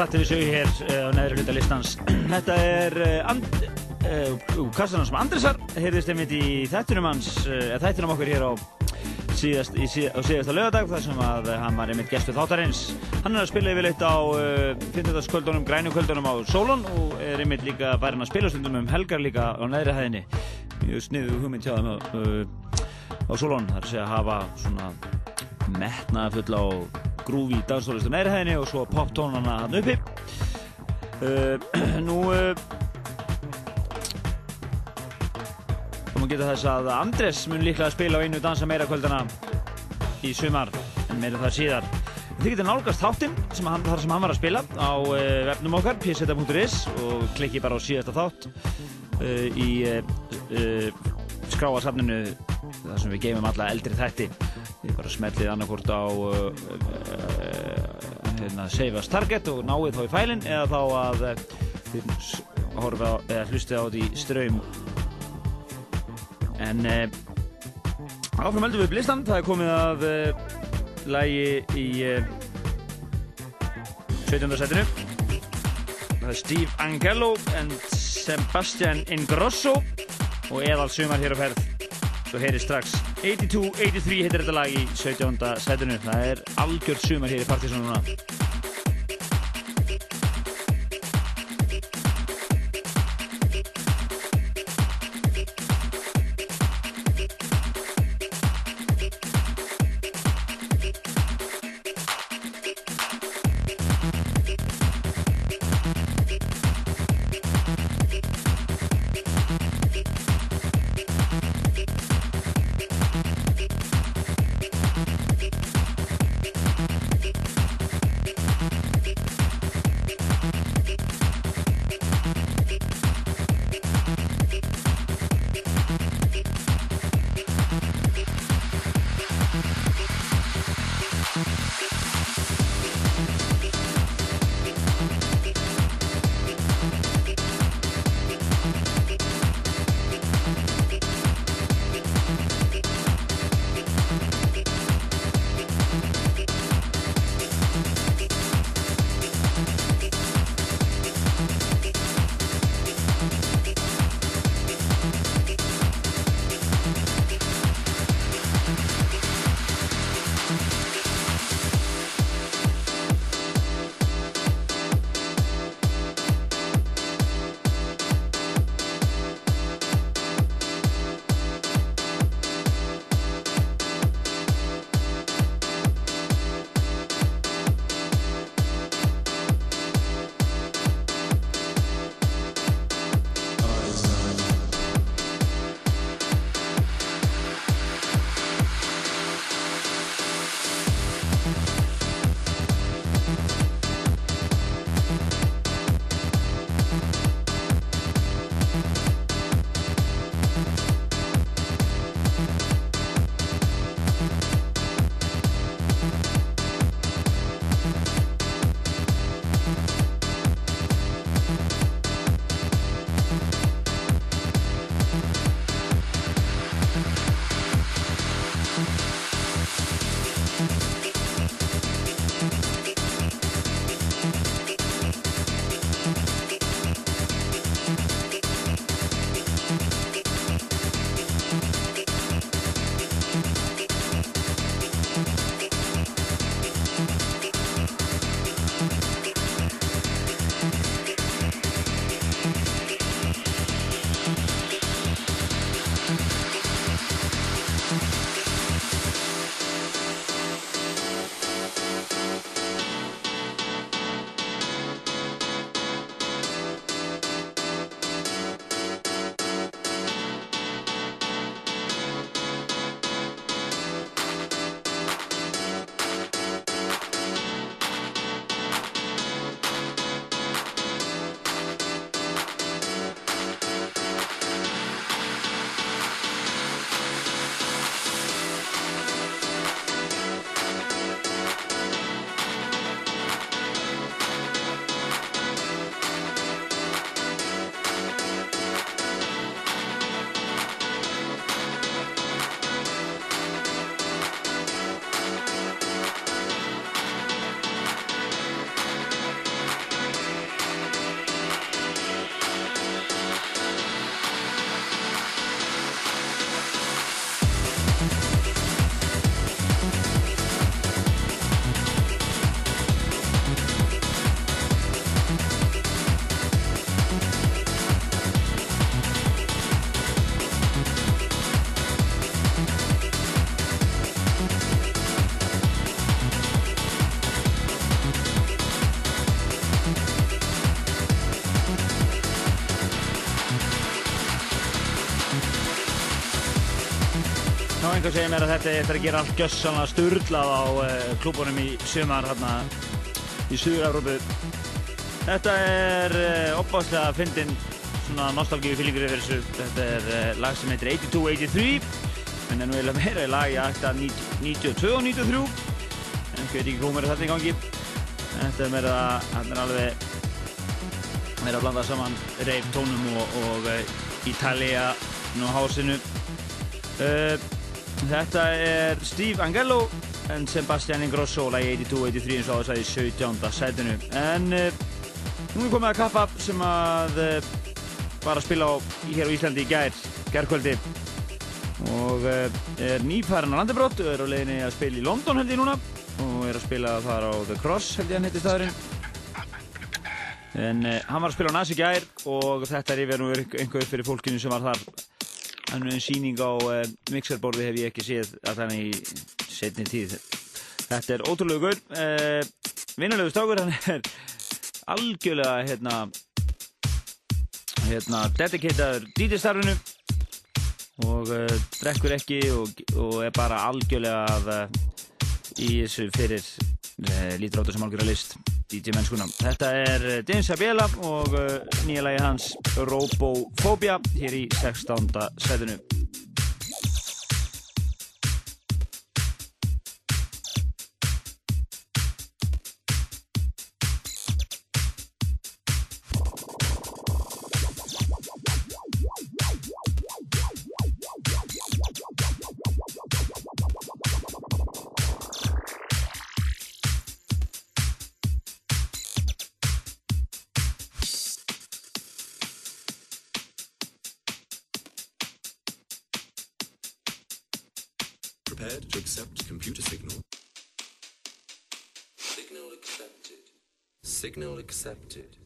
að fara aðeins rætt yfir sögu hér uh, á neðri hluta listans. Þetta er and, uh, kassan sem Andresar heyrðist einmitt í þættunum hans, uh, þættunum okkur hér á, síðast, í, á síðasta lögadag þar sem að hann var einmitt gestur þáttarins. Hann er að spila yfirleitt á uh, 50. kvöldunum, grænu kvöldunum á Solon og er einmitt líka bærin að spila stundum um helgar líka á neðri hæðinni. Mjög sniðu hugmynd hjá þeim uh, á Solon, þar sé að hafa svona metnaða fulla og grúfi danstólistu neðri hæðinni og svo poptónana hann uppi. Uh, nú uh, þá má geta þess að Andres mun líklega að spila á einu dansa meira kvöldana í sumar en meira það síðar. Þið getur nálgast þáttinn þar sem hann var að spila á uh, vefnum okkar pseta.is og klikki bara á síðasta þátt uh, í uh, skráasafninu þar sem við geymum alla eldri þætti þið bara smellið annarkort á uh, uh, hérna, save as target og náið þá í fælinn eða þá að uh, þið horfa eða hlustið á þetta í ströym en áfram höldum við upp listan það er komið uh, lægi í uh, 17. setinu. Það er Steve Angello and Sebastian Ingrosso og eðal sumar hér á ferð. Svo heyri strax 82-83 heitir þetta lag í 17. setinu það er algjört sumar hér í Partizón núna einhver segir mér að þetta er að gera allt gjössanlega sturlað á uh, klúbunum í sumar hérna í Suður-Európu. Þetta er uh, opbáslega fyndin svona nostalgíu fílingur yfir þessu. Þetta er uh, lag sem heitir 82-83 en er nú eiginlega meira í lag í akta 92 og 93 en ég veit ekki hvað mér er þetta í gangi. Þetta er meira, þetta er alveg meira að blanda saman reif tónum og, og Italia nú hásinu. Uh, þetta er Steve Angello en Sebastian Ingrosso lagi 82-83 eins og á þess að í 17. sætinu. En uh, nú er komið að kappa sem að uh, var að spila á, hér á Íslandi í gær, gærkvöldi og uh, er nýfærin á landibrótt og er á leiðinni að spila í London held ég núna og er að spila þar á The Cross held ég hann heiti staðurinn en hann var að spila á Nasi gær og þetta er yfir einhver fyrir fólkinu sem var þar hann er einn síning á uh, mixerborði hef ég ekki séð að þannig í setni tíð. Þetta er ótrúlega gull uh, vinnulegu stákur hann er algjörlega hérna hérna dedikataður DJ-starfinu og uh, drekkur ekki og, og er bara algjörlega að, í þessu fyrir lítur áttur sem algjörlega list DJ mennskuna. Þetta er uh, James Abela og uh, nýja lagi hans Robophobia hér í 16. setinu. Accepted.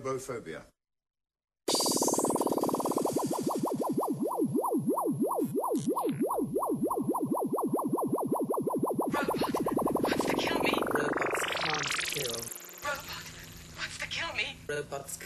Robophobia. Robots can't kill. Robot wants to kill me. Robots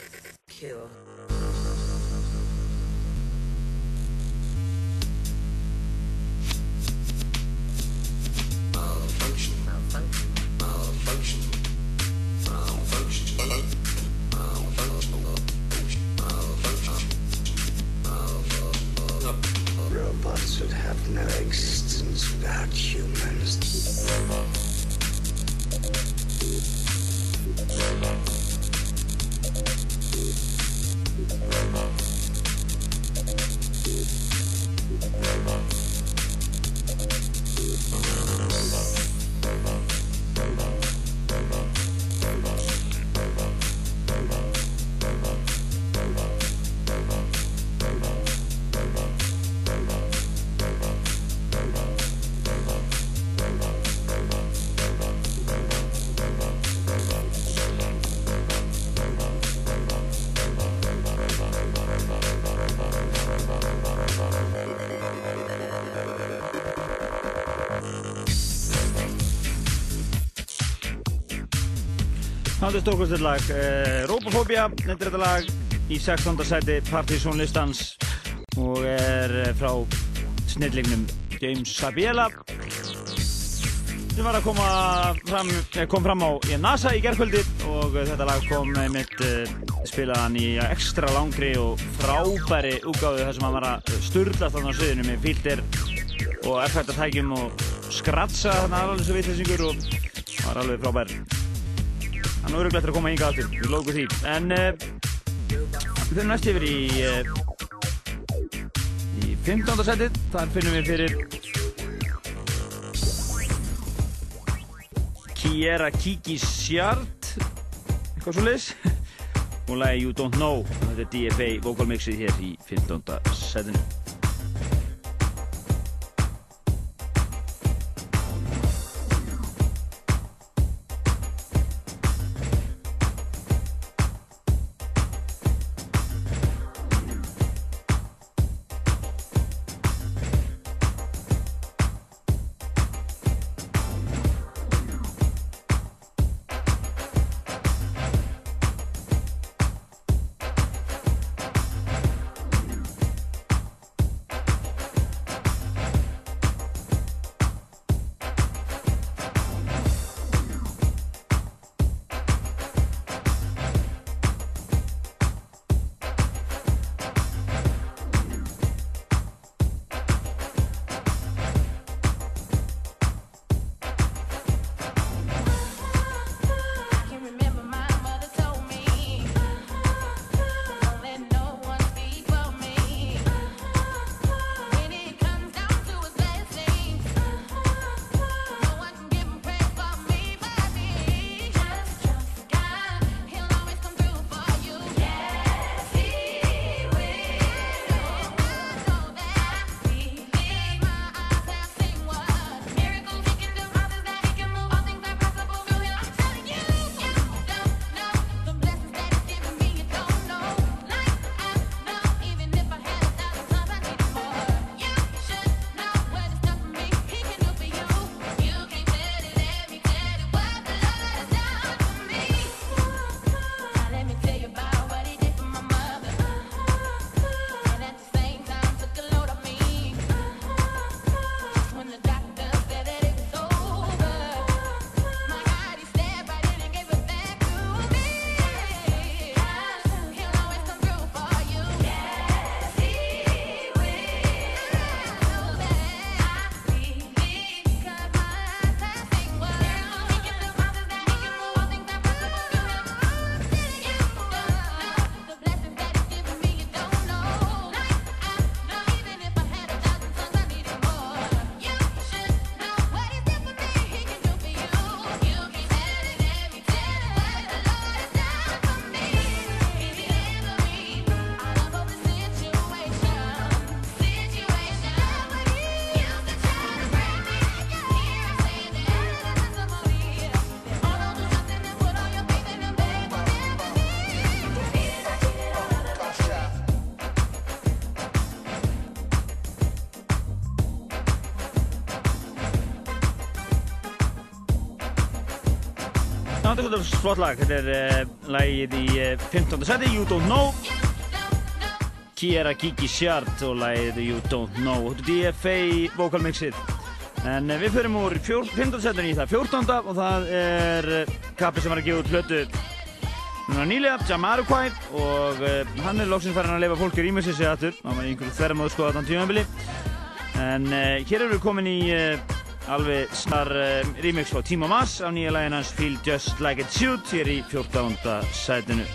Það er stórkvæmstur lag. Uh, Robofobia, þetta er þetta lag í 16. sæti Partizón listans og er eh, frá snillingnum James Sabiela sem var að koma fram, eh, kom fram á NASA í gerðkvöldi og eh, þetta lag kom mitt uh, spilaðan í ekstra langri og frábæri úgáðu þar sem hann var að þarna á sviðinu með fíldir og effektatækjum og skratsa þarna alveg svo vittlisingur og var alveg frábær. Hann öruglega eftir að koma hinga aftur, við lókum því. En uh, við fyrir næst yfir í, uh, í 15. setið, þar finnum við fyrir Kiera Kiki Sjart, eitthvað svo leiðis, og lagi You Don't Know, þetta er DFA vokalmixið hér í 15. setinu. Er flott lag. Þetta er uh, lagið í uh, 15. seti, You Don't Know. Kiera Kiki Sjart og lagið You Don't Know. Þetta er DFA vokalmixið. En uh, við förum úr 15. setinu í það 14. og það er uh, kappi sem var að gefa út hlötu núna nýlega, Jamiroquai og hann er lóksins farin að lefa fólki rýmisins sig aftur. Það var einhverju þverjum að skoða þann tímafili. En hér erum við komin í alveg snar uh, remix frá Timo Maas á nýja lægin hans Feel Just Like It Should hér í 14. sætinu.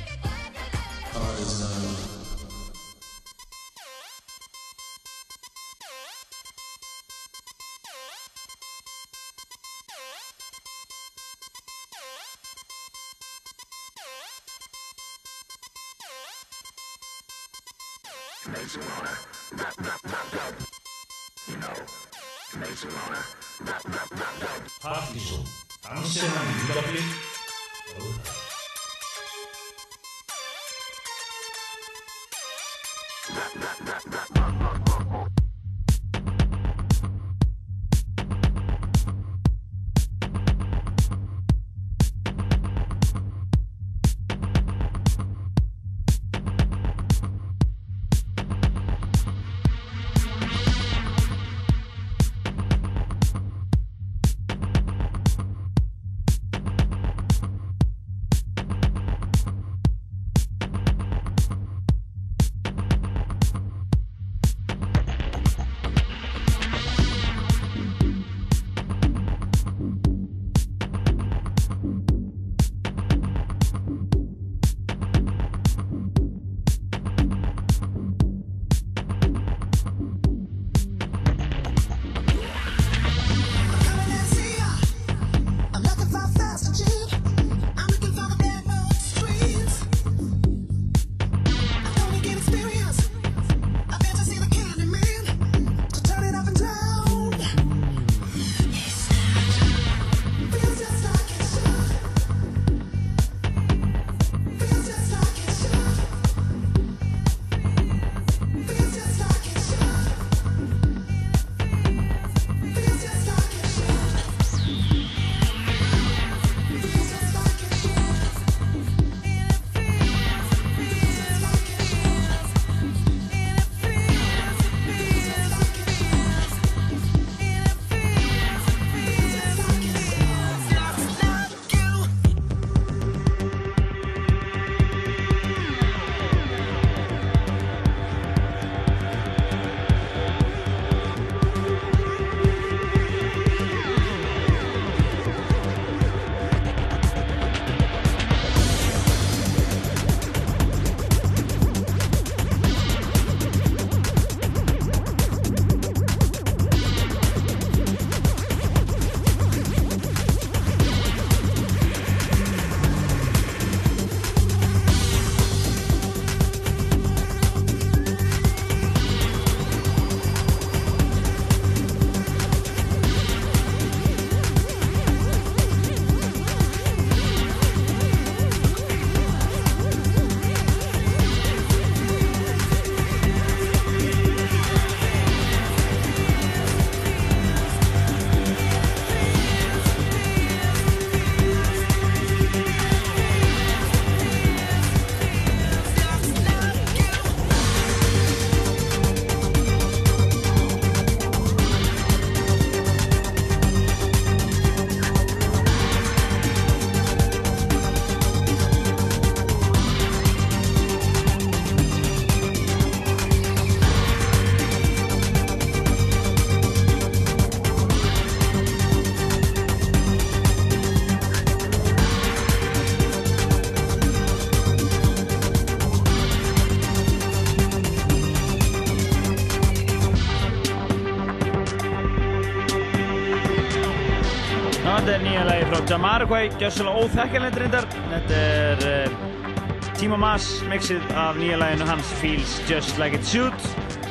Jamiroquai, gjössalega óþekkanlegt reyndar. Þetta er uh, Timo Maas mixið af nýja laginu hans Feels Just Like It Should.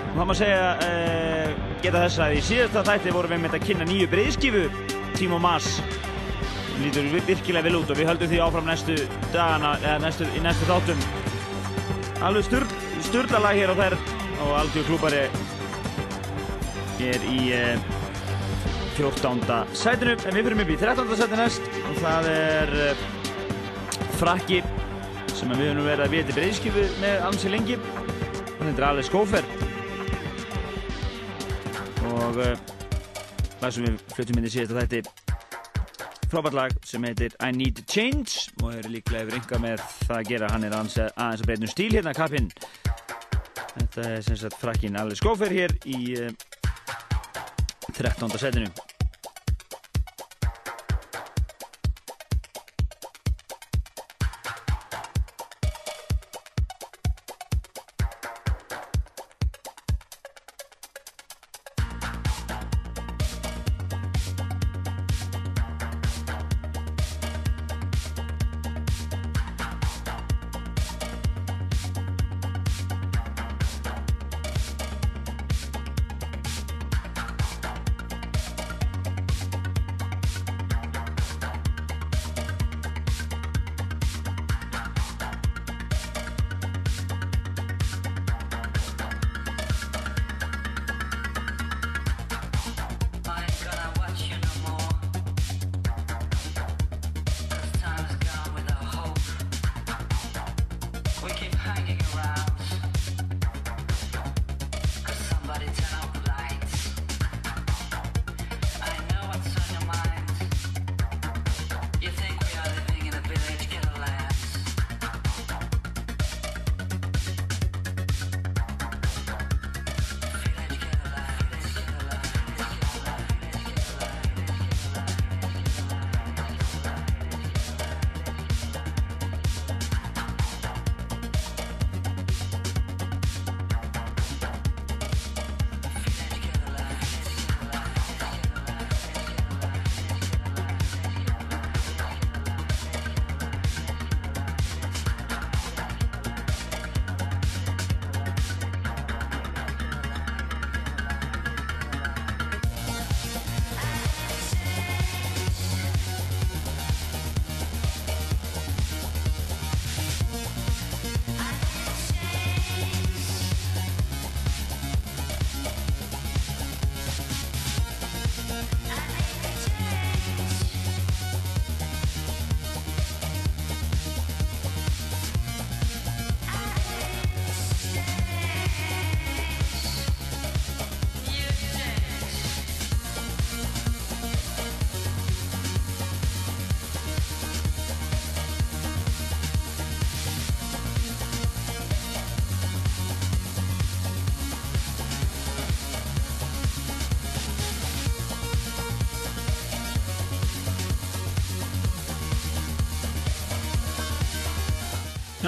Og það má segja, uh, geta þess að í síðasta þætti vorum við með að kynna nýju breyðskifu Timo Maas. Lítur vi- virkilega vel út og við höldum því áfram næstu dagana, eða næstu, í næstu þáttum. Alveg sturl, sturlalag hér á þær og algjör klúbari hér í uh, 14. sætinu en við fyrir upp í 13. sæti næst. Og það er uh, frakki sem við höfum verið að við til breyðskifu með ansi lengi. Hann heitir Alex Gófer og uh, lag sem við flutum inn í síðasta þætti. Frábært lag sem heitir I Need Change. Og er líklega yfir ynga með það að gera. Hann er aðeins, að breyta um stíl hérna kappinn. Þetta er sem sagt frakkin Alex Gófer hér í uh, 13. setinu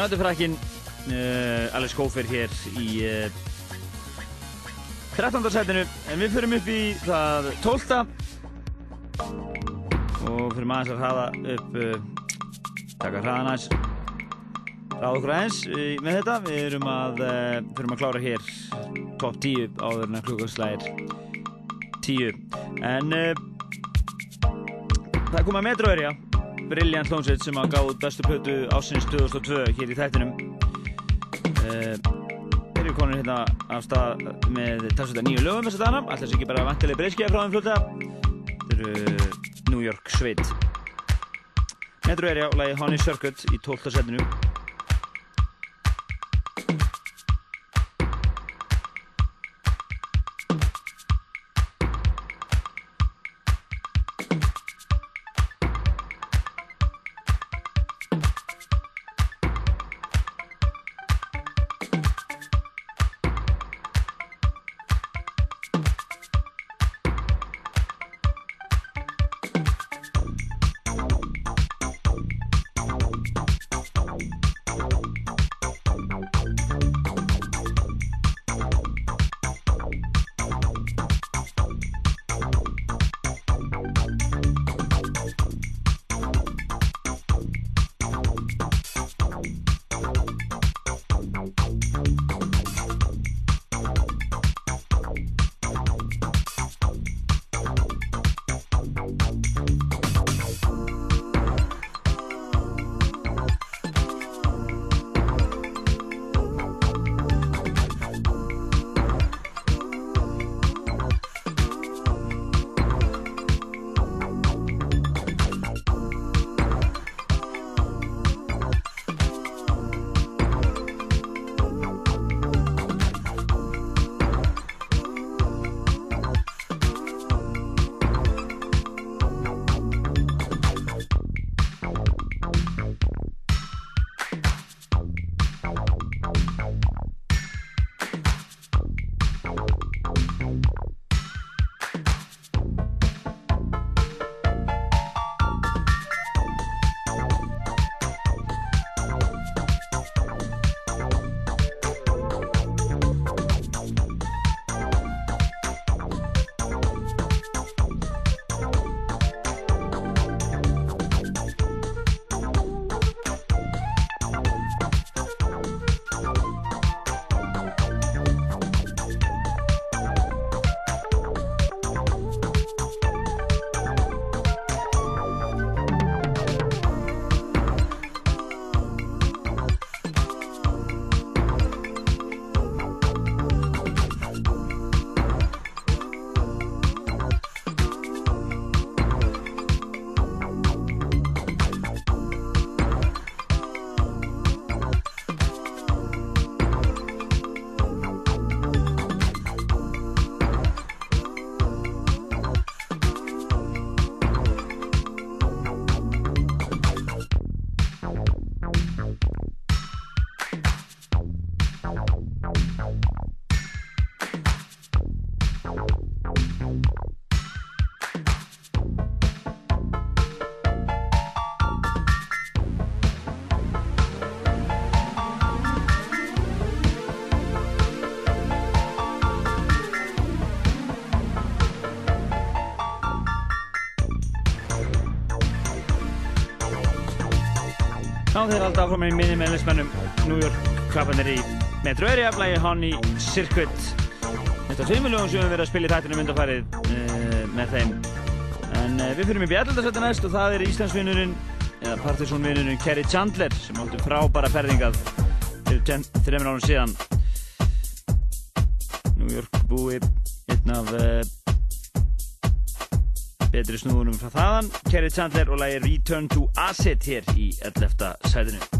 Já, frækinn uh, Alex Gófer hér í uh, 13. setinu en við förum upp í það 12. og fyrir maður að hraða upp uh, taka hraðan aðeins hraða okkur aðeins uh, með þetta við erum að förum að klára hér top 10 áður en að klukkarslægir 10 en það er komið að metroverja Brilliant hljómsveit sem að gáð bestu plötu ásins 2002 hér í þættinum. Þeir eru konur hérna af stað með talsvölda nýju lögum þess að dana alltaf sé ekki bara vantilega breyskja frá þeim fljóta? Þeir eru New York sveit. Metro Area og lagi Honey Circuit í 12. setinu Já, þeir halda áfram í minni meðlismennum New York kappanir í Metro Area lægi Honey Circuit Þetta er tveimur lögum sem við verið að spila í þættinu myndafarið uh, með þeim. En uh, við fyrir með bjallandasætti næst og það er Íslandsvinnurinn eða Partiðsónvinnurinn Kerry Chandler sem áttu frábæra ferðingað fyrir þreymur ánum síðan. New York búi einn af uh, betri snúðunum frá þaðan Kerry Chandler og lægi Return to Acid hér í 11. sæðinu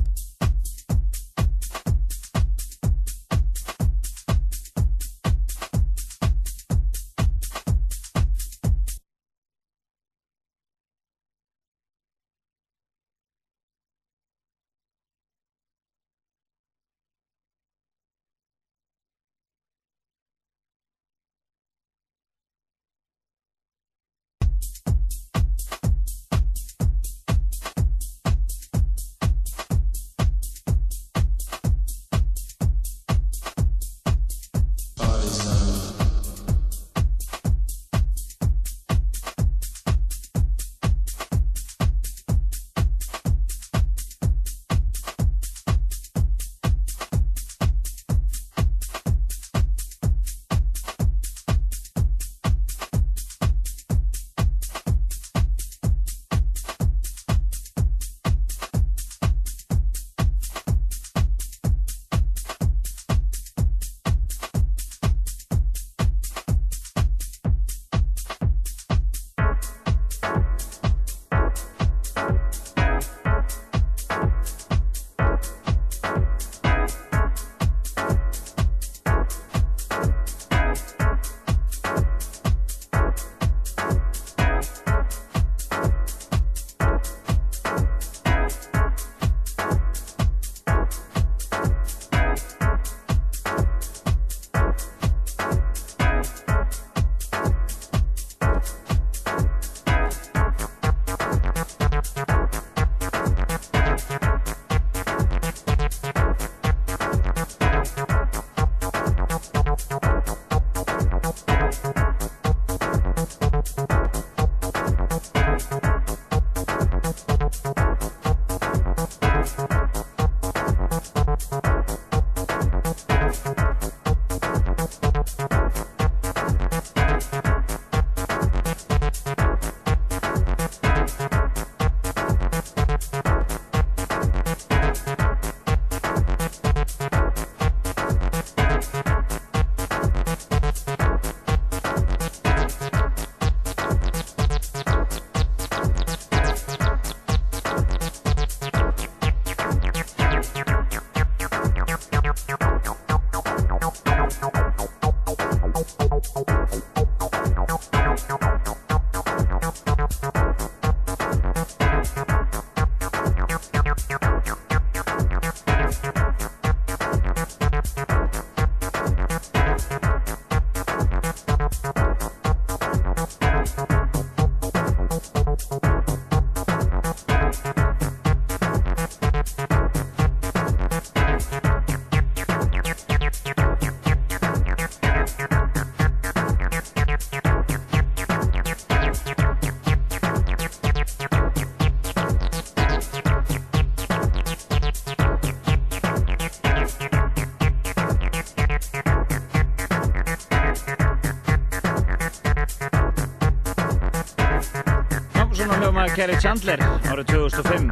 Kerry Chandler árið 2005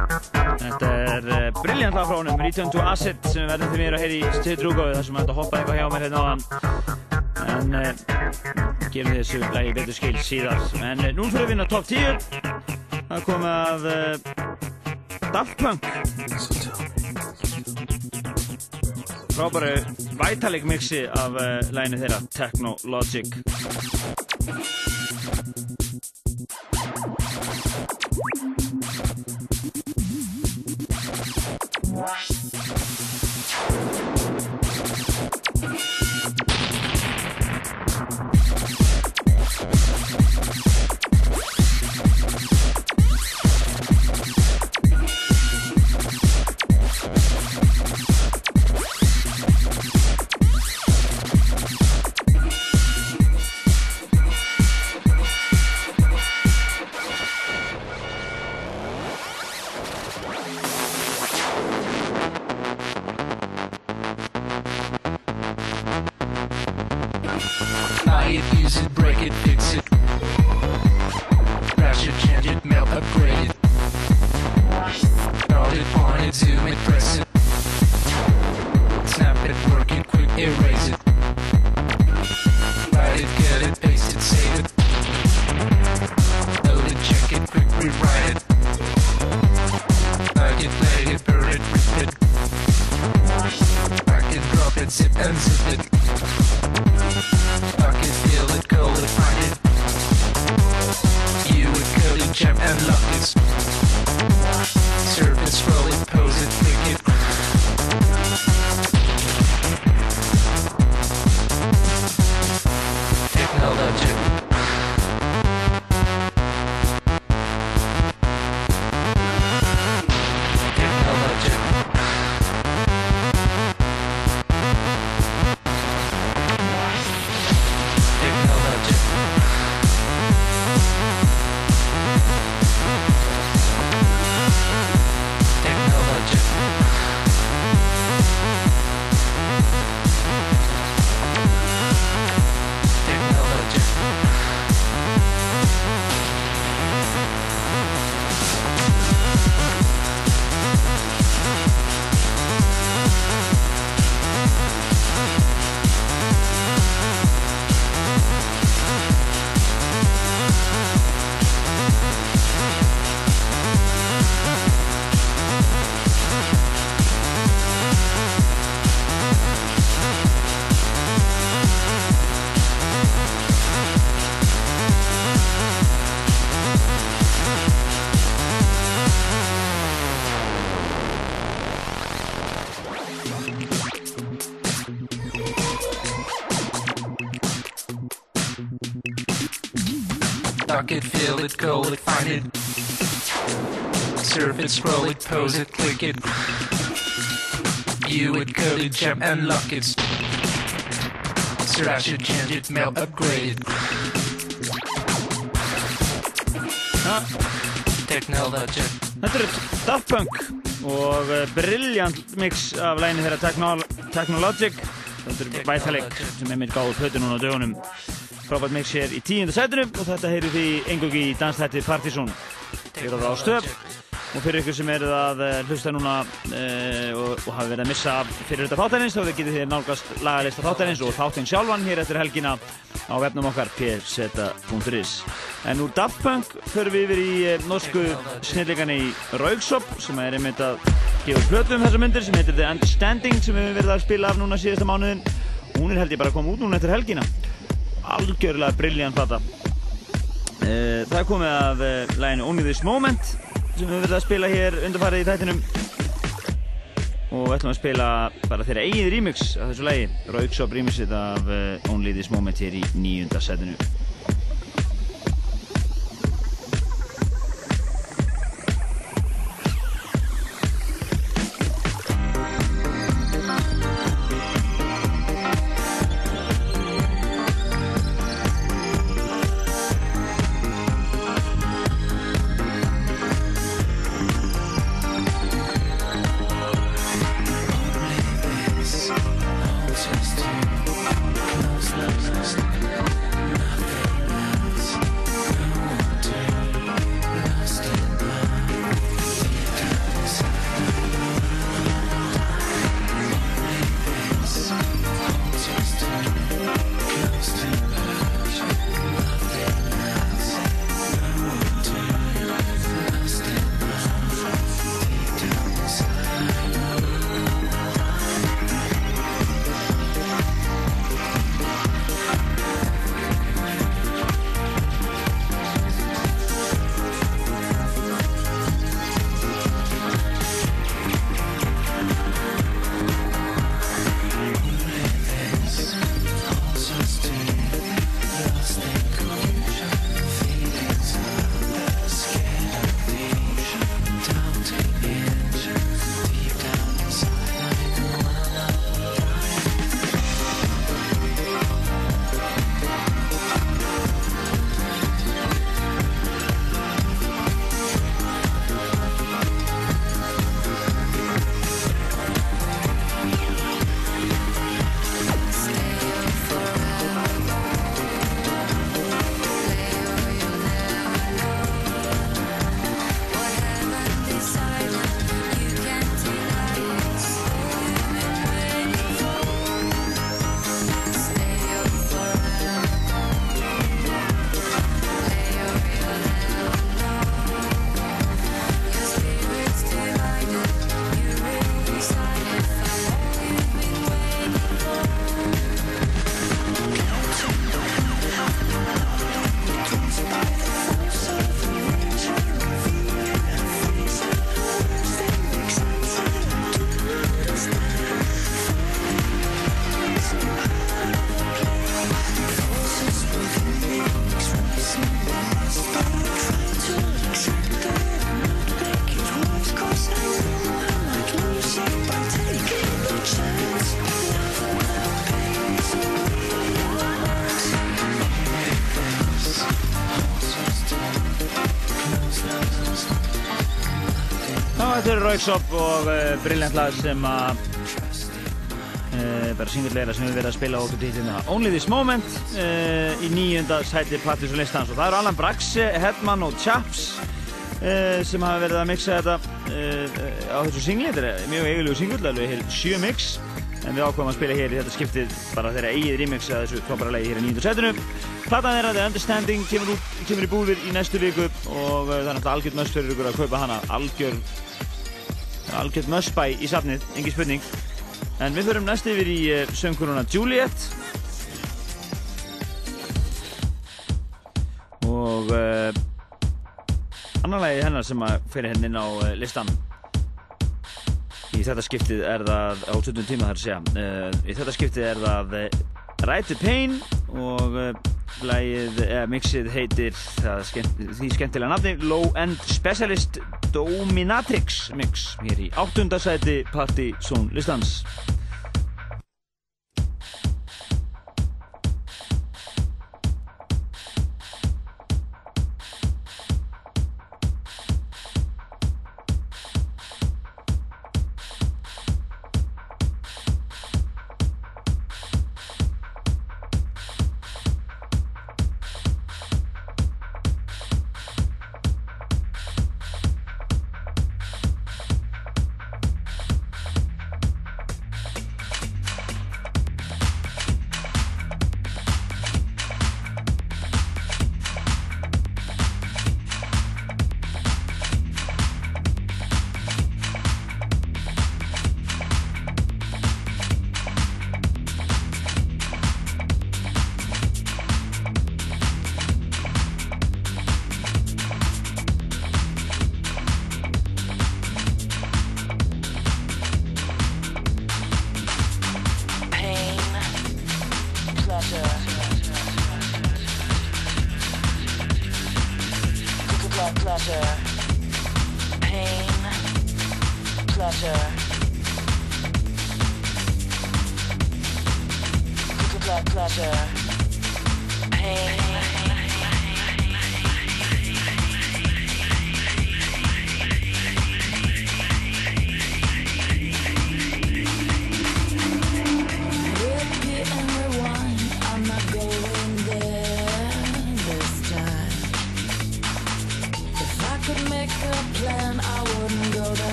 Þetta er uh, brilljant lag frá honum Return to Acid sem við verðum til mér að heyra í styrtrúgáðu þar sem þetta hoppaði eitthvað hjá mér hérna á hann en uh, gerum þessu lagi betur skil síðar. En uh, nú fyrir við inn á top 10 það komið að Daft Punk. Frábæru Vitalik mixi af læginu þeirra Technologic it, feel it, find it. Surf it, scroll it, pose it, click it. View it, code it, jump and lock it. Slash it, change it, melt, upgrade it. Technology. Þetta eru Daft Punk og uh, brilljant mix af læginu þeirra Technol Technologic Þetta eru Vitalik sem er mitt gáður plötu núna á dögunum frábært mix hér í tíunda sætunum og þetta heyrir því engungi í danstætti Partizón hér á Rástöp og fyrir ykkur sem eruð að eh, hlusta núna uh, og, og hafi verið að missa fyrir þetta þáttarins þá getið þið nálgast lagalista þáttarins og þáttinn sjálfan hér eftir helgina á vefnum okkar pseta.is En úr Daft Punk förum við yfir í eh, norsku snillíkan í Rauksop sem er einmitt að gefa plötu um þessa myndir sem heitir The Understanding sem við höfum verið að spila af núna síðasta mánuðin hún er held ég bara að koma út núna eftir helgina algjörlega brilljant plata. Eh, Það er komið af uh, læginu Only This Moment sem við verið að spila hér undarfarið í þættinum. Og við ætlum að spila bara þeirra eigið remix af þessu lægi Rauksop remixið af uh, Only This Moment hér í nýjunda setinu þetta eru Rauksop og uh, brilljant lag sem að uh, bara singulleira sem við verðum að spila okkur títina Only This Moment uh, í nýjönda sæti Plattis og listans. Og það eru Allan Braxe, Hedman og Chaps sem hafa verið að mixa þetta á þessu singli þetta er mjög eigilegu singull, alveg heil sjö mix. En við ákveðum að spila hér í þetta skiptið bara þeirra eigið remix að þessu frábæra lagi hér í nýjönda sætinu. Platan þeirra, The Understanding, kemur, út, kemur í búðir í næstu viku og það er náttúrulega algjörð möst fyrir ykkur að kaupa hana. Algjörð algjörð mössbæ í safnið, engin spurning. En við förum næst yfir í uh, sönguruna Juliet. Og uh, annar lagi hennar sem að fyrir henni inn á uh, listan í þetta skiptið er það á 20 tíma þar að segja uh, í þetta skiptið er það the Pain og lagið, eða mixið heitir það skemmt, því skemmtilega nafni Low End Specialist Dominatrix mix hér í áttundasæti Party Zone listans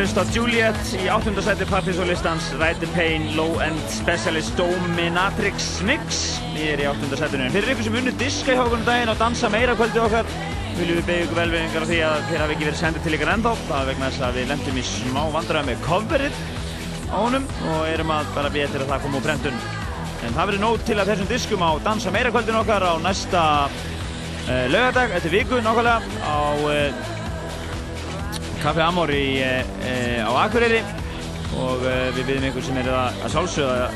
hlusta Juliet í áttundasæti Partis og listans Ride the Pain, Low End Specialist Dominatrix Mix Við erum í áttundasætinu en fyrir ykkur sem unnu diska í hókunum daginn og dansa meira kvöldi okkar viljum við beðja ykkur velvinningar á því að þeir hafi ekki verið sendið til ykkur ennþá. Það er vegna þess að við lendum í smá vandræði með coverið á honum og erum að bara við eftir að það koma úr brendun En það verður nót til að þessum diskum á Dansa meira kvöldin okkar á næsta uh, laugardag, eftir viku nákvæmlega á uh, Café Amor í, uh, á Akureyri og uh, við byrjum ykkur sem eru að, að sjálfsögða,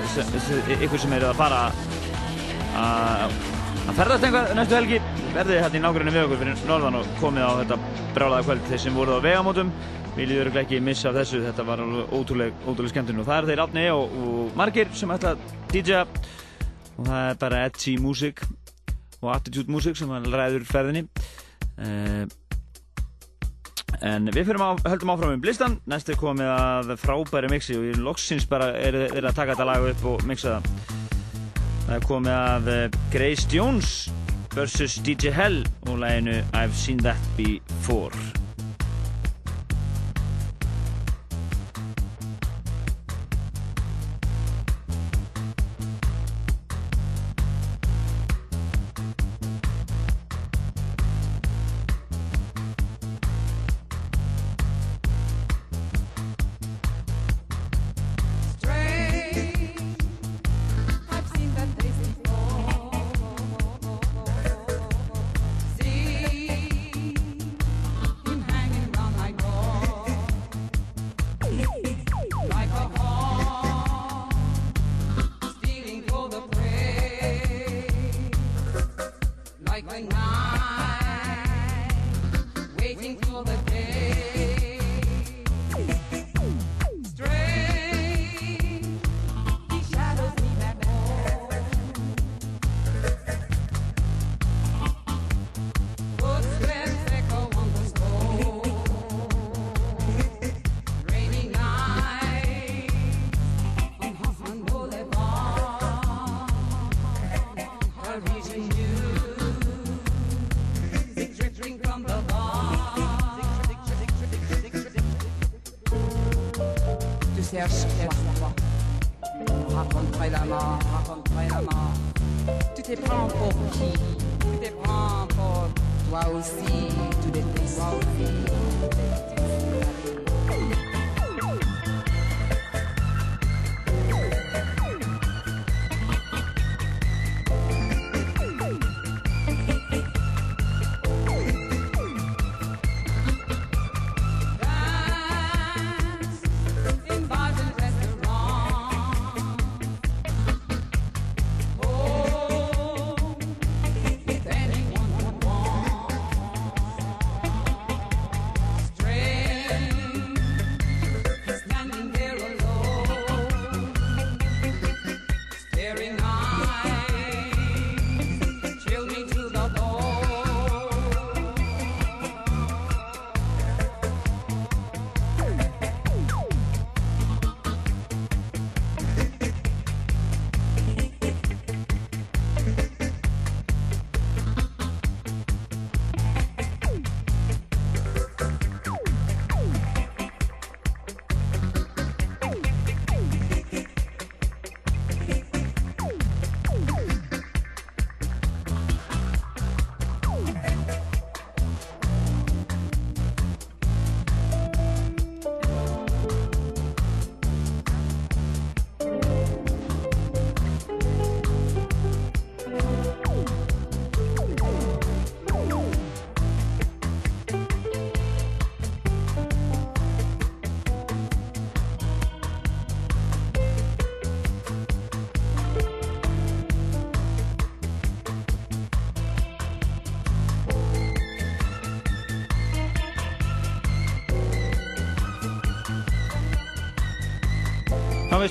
ykkur sem eru að fara að að ferðast einhver næstu helgi. Verðið hérna í nákvæmlega við okkur fyrir norðan og komið á þetta brálaða kvöld þeir sem voruð á vegamótum. Við örugglega ekki missa af þessu þetta var alveg ótrúleg, ótrúleg skemmtun. Og það er þeir Átni og, og margir sem ætla að DJ og það er bara edgy músík og attitude músík sem ræður ferðinni en við fyrir á, höldum áfram um blistan næst er komið að frábæri mixi og ég loksins bara er, er að taka þetta lag upp og mixa það Það er komið að eh, Grace Jones vs. DJ Hell og læginu I've Seen That Before.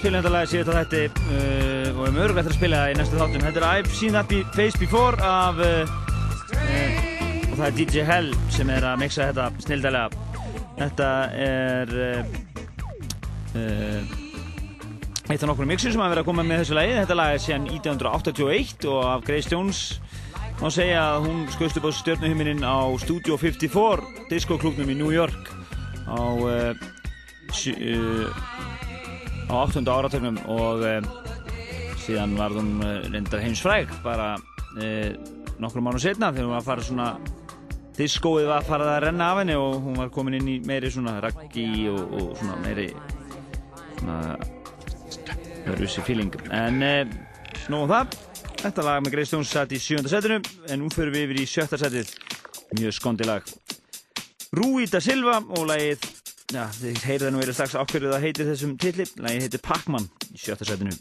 Spilum þetta lag síðan á þætti uh, og við erum eftir að spila það í næstu þáttum. Þetta er I've Seen That Be Face Before af uh, uh, og það er DJ Hell sem er að mixa þetta snildalega. Þetta er uh, uh, eitt af nokkrum mixir sem hafa verið að koma með þessu lagi. Þetta lag er síðan 1981 og af Grace Jones má segja að hún skauðst upp á stjórnuhiminin á Studio 54 diskoklubnum í New York á uh, á 8. áratögnum og e, síðan var hún eh, reyndar heimsfræk bara eh, e, nokkru mánu setna þegar hún var að fara svona diskóið var að fara að renna af henni og hún var komin inn í meiri svona raggi og, og svona meiri svona hörvisi fíling en e, snúðum það þetta lag með Greistjóns satt í 7. setinu en nú fyrir við yfir í 7. setið mjög skondi lag Rúíta Silva og lagið Já, þið heyrða nú verið strax ákverðið að heiti þessum tilli. Lægi heiti Pac-Man í sjötta sætinu.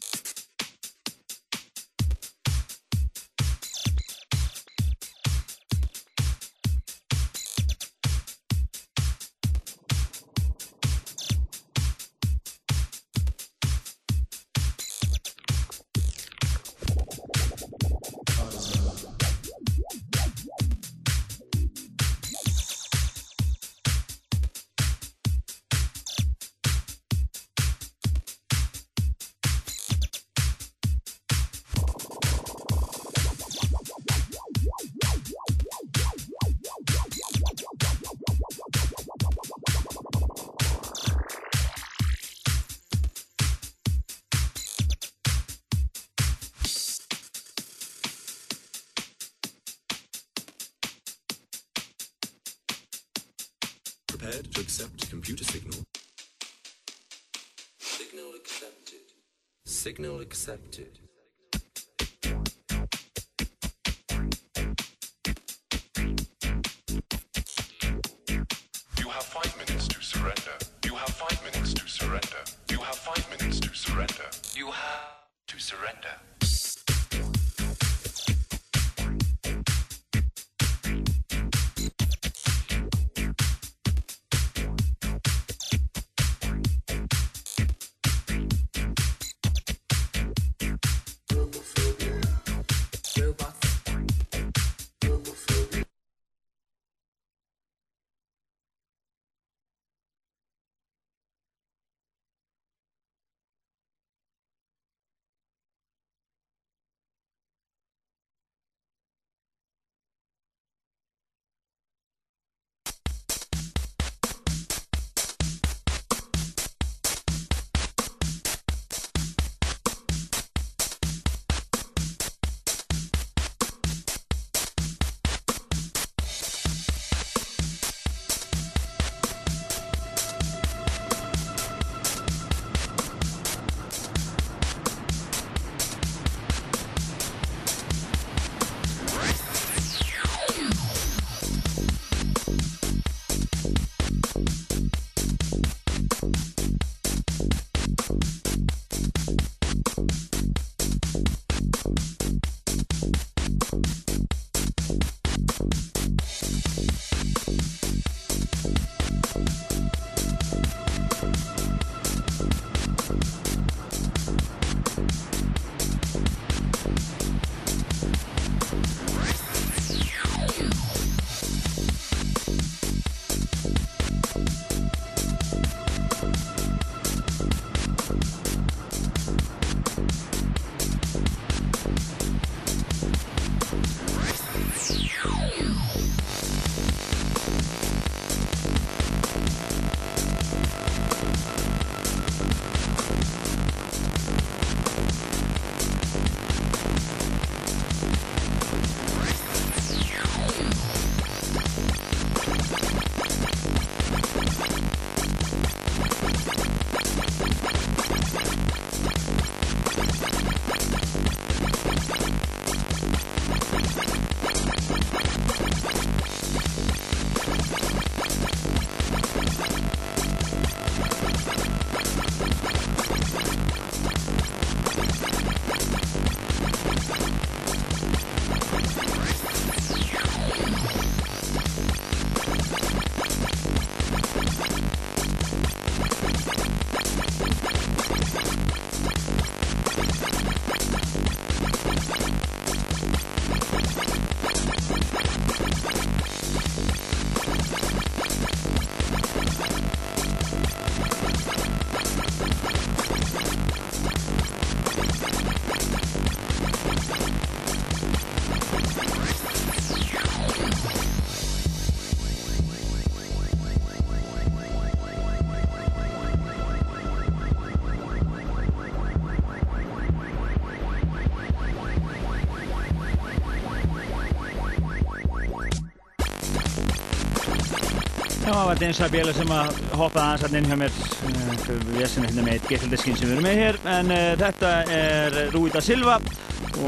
Var Dean Sabiela sem að hoppaði aðeins hann inn hjá mér uh, fyrir vesinu hérna með eitt gettildiskin sem við erum með hér. En uh, þetta er Rúi da Silva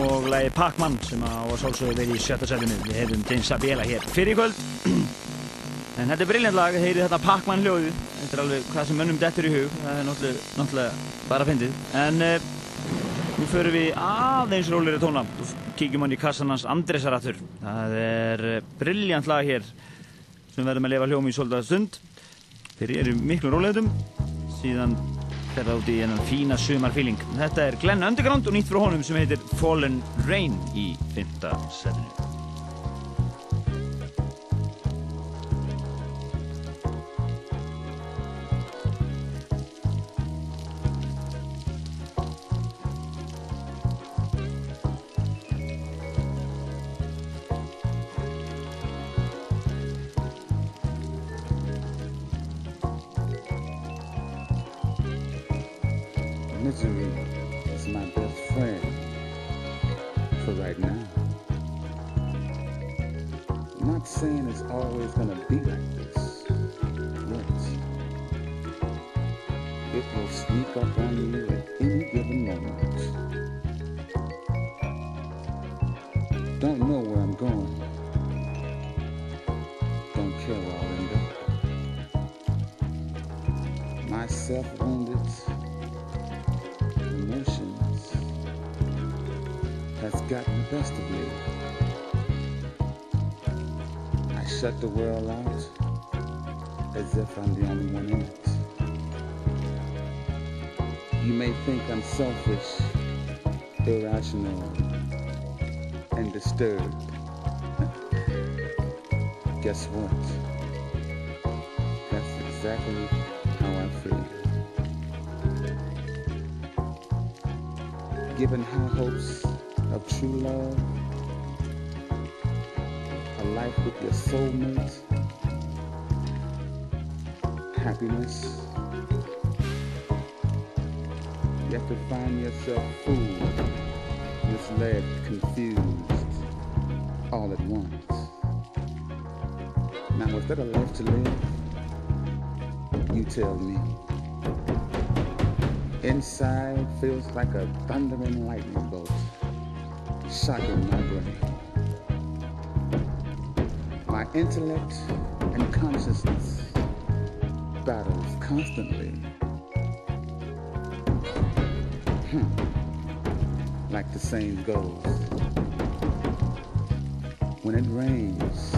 og lagi Pac-Man sem á að sálsögðu verið í sjötta setinu við hefum Dean Sabiela hér fyrir kvöld. En þetta er briljant lag, heyrið þetta Pac-Man hljóðu þetta er alveg hvað sem mönnum dettur í hug. Það er náttúrulega, náttúrulega bara að fyndið. En uh, nú förum við aðeins rólir í tóna kíkjum hann í kassan hans Andresaratur það er briljant lag hér sem verðum að lifa hljómi í svolítið stund. Þeir eru miklu rólegðum síðan fer það út í enn fína sumarfíling þetta er Glenn Underground og nýtt frá honum sem heitir Fallen Rain í 5. setinu to live? You tell me. Inside feels like a thundering lightning bolt, shocking my brain. My intellect and consciousness battles constantly. Hmm. Like the saying goes, when it rains,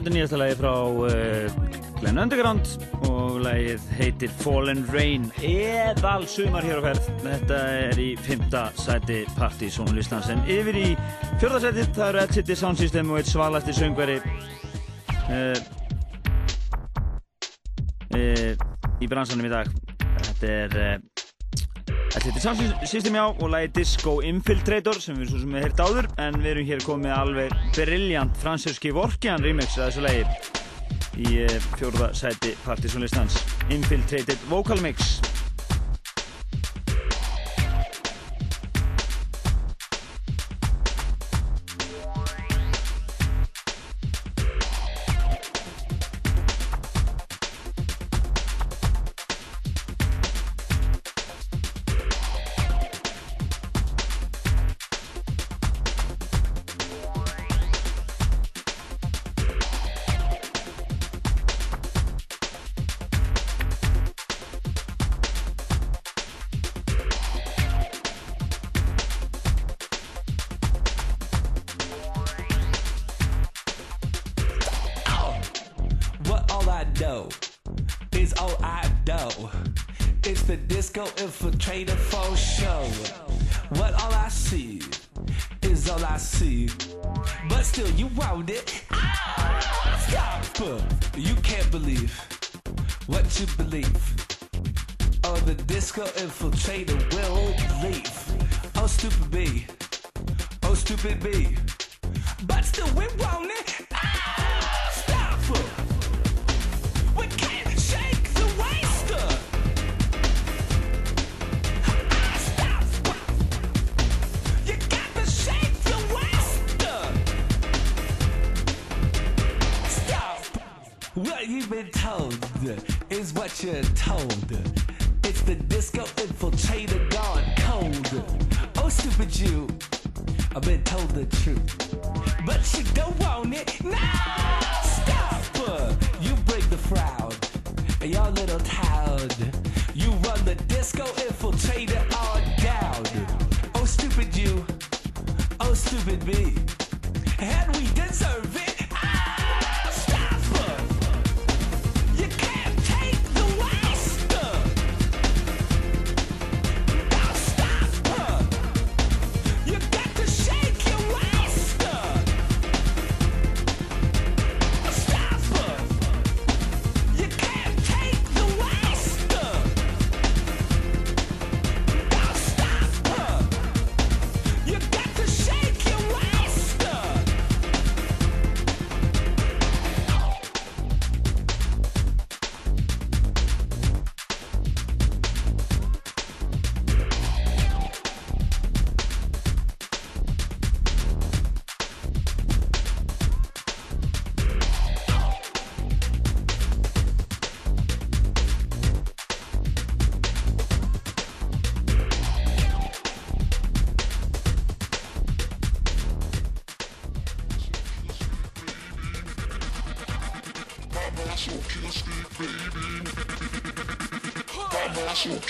þetta er nýjasta lagi frá uh, Glenn Underground og lagið heitir Fallen Rain. Eðal sumar hér á ferð. Þetta er í fymta sæti Party Sónulistans en yfir í fjörða sæti það eru Ed City Sound System og eitt svalasti söngveri uh, uh, í bransanum í dag. Þetta er Þetta er samsýstum já og lagi Disco Infiltrator sem við svo sem við heilt áður en við erum hér komið alveg briljant fransjöski Vorkian remix að þessu lagi í eh, fjórða sæti partysónlistans Infiltrated Vocal Mix.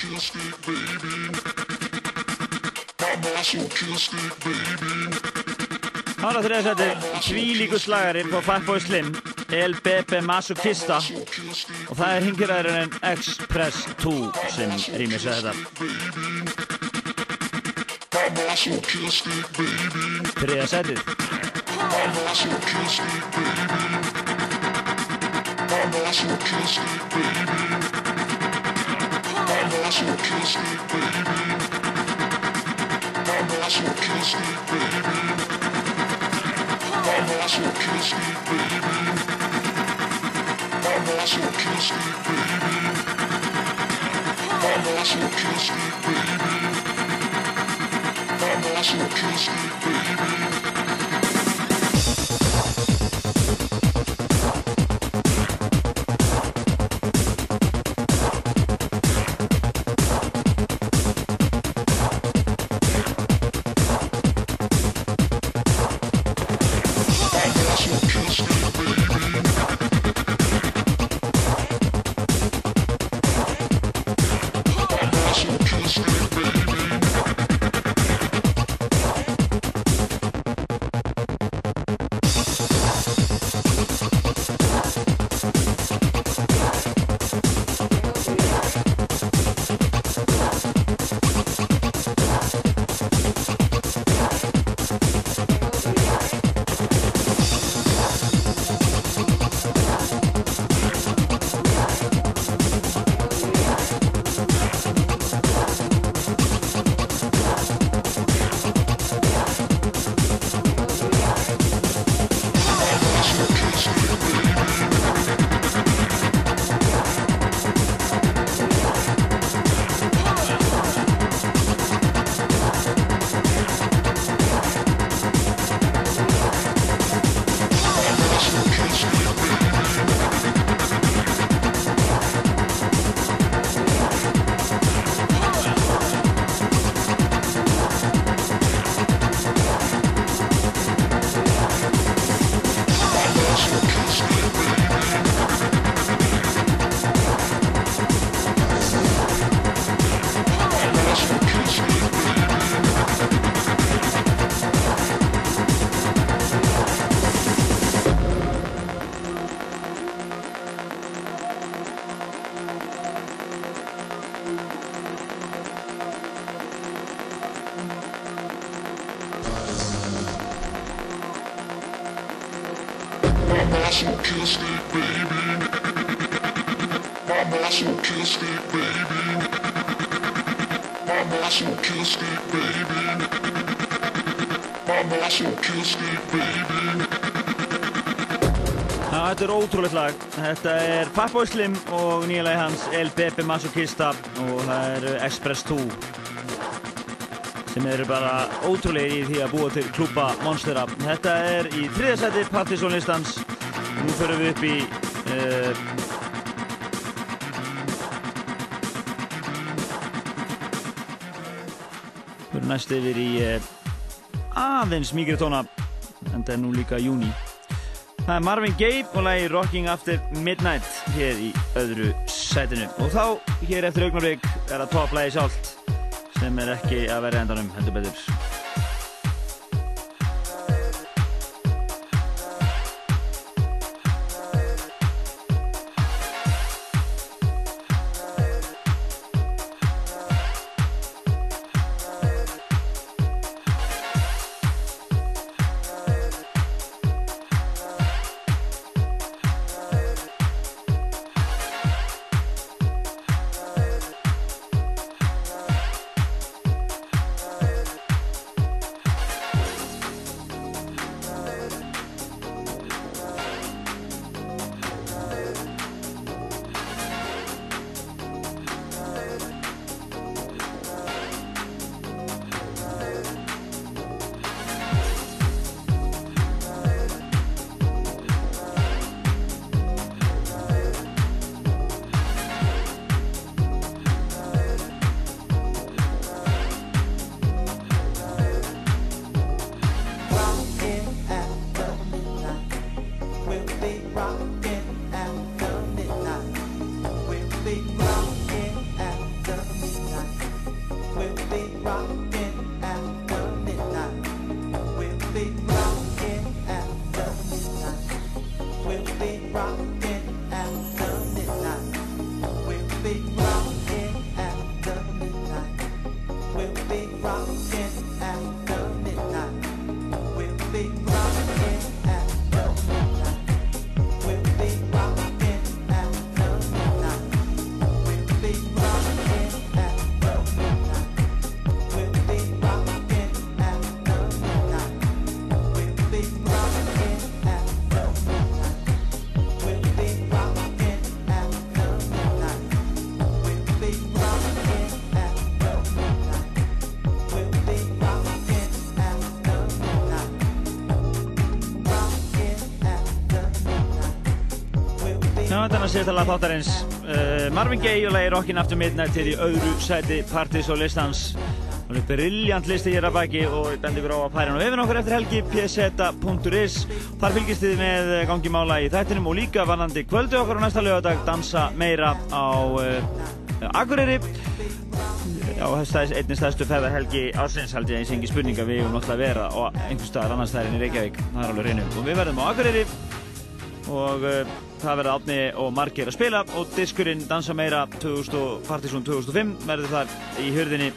kill stick, baby. Mamma svo kill stick, baby. Hána þriðarsæti, svílíku slagari på Fatboy Slim, El Bebe Masukista og það er hingirærið en Express 2 sem rýmis að þetta. Þriðarsætið. Mamma svo kill stick, baby. Baby. Þetta er ótrúleitt lag. Þetta er Fatboy Slim og nýja lagi hans El Bebe Masochista og það eru Express 2 sem eru bara ótrúlega í því að búa til klúpa Monstera. Þetta er í þriðasæti Partizón listans. Nú förum við upp í uh, förum næst yfir í uh, aðeins mýgri tóna en það er nú líka júni. Það er Marvin Gaye og lagi Rocking After Midnight hér í öðru sætinu. Og þá, hér eftir augnarvík, er það topplægi sjálft sem er ekki að vera endanum, heldur betur. Að setja lag þáttarins. Uh, Marvin Gaye og lagi Rockin' After Midnight er í öðru sæti Partís og listans. Það er brilljant listi hér að baki og ég bendi ykkur á að pæra hann á vefin okkur eftir helgi pseta.is. Þar fylgist þið með gangi mála í þættinum og líka varnandi kvöldu okkur á næsta lögadag dansa meira á uh, Akureyri. Þetta er einnig stæðstu feðarhelgi ásins held ég eins og engi spurninga við erum náttúrulega að vera og einhver staðar annar staðar inn í Reykjavík. Það er alveg reynu. Og við verðum á Akureyri og uh, það verða átni og margir að spila og diskurinn Dansa meira 2000, Partizón 2005 verður þar í hurðinni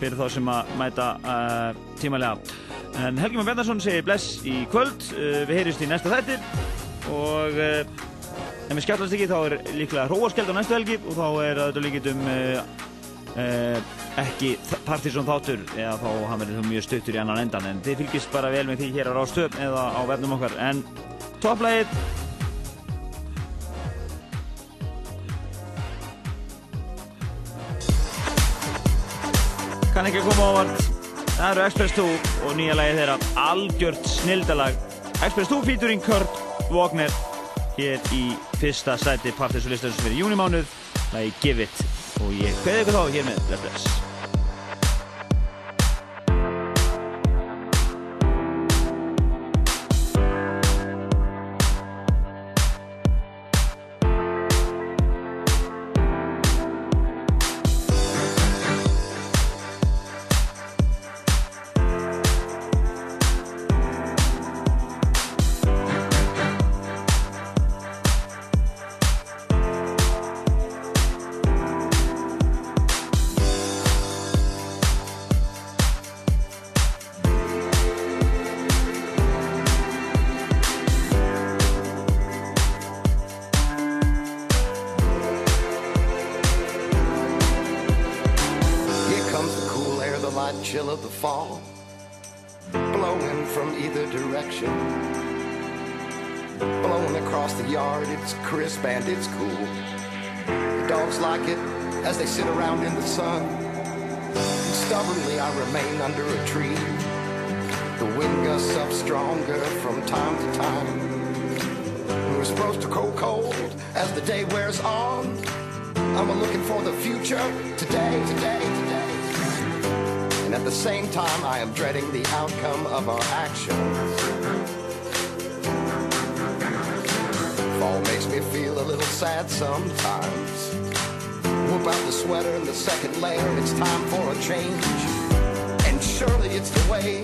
fyrir þá sem að mæta uh, tímalega. En Helgi Már Bjarnarsson segir bless í kvöld, uh, við heyrjumst í næsta þætti og ef við skjáttlast ekki þá er líklega hróaskeld á næstu helgi og þá er þetta líkit um ekki Partizón þáttur eða þá hann verður mjög stuttur í annan endan en þið fylgist bara vel með því hér á Rástöp eða á vefnum okkar en topplægið kann ekki að koma ávart það eru Express 2 og nýja lagið þeirra. Algjört snildalag. Express 2 featuring Kurt Wagner hér í fyrsta sæti partysólistar sem fyrir júnimánuð lagið Give It og ég hveði ykkur þá hér með Bless Bless sometimes. Whoop out the sweater and the second layer, it's time for a change. And surely it's the way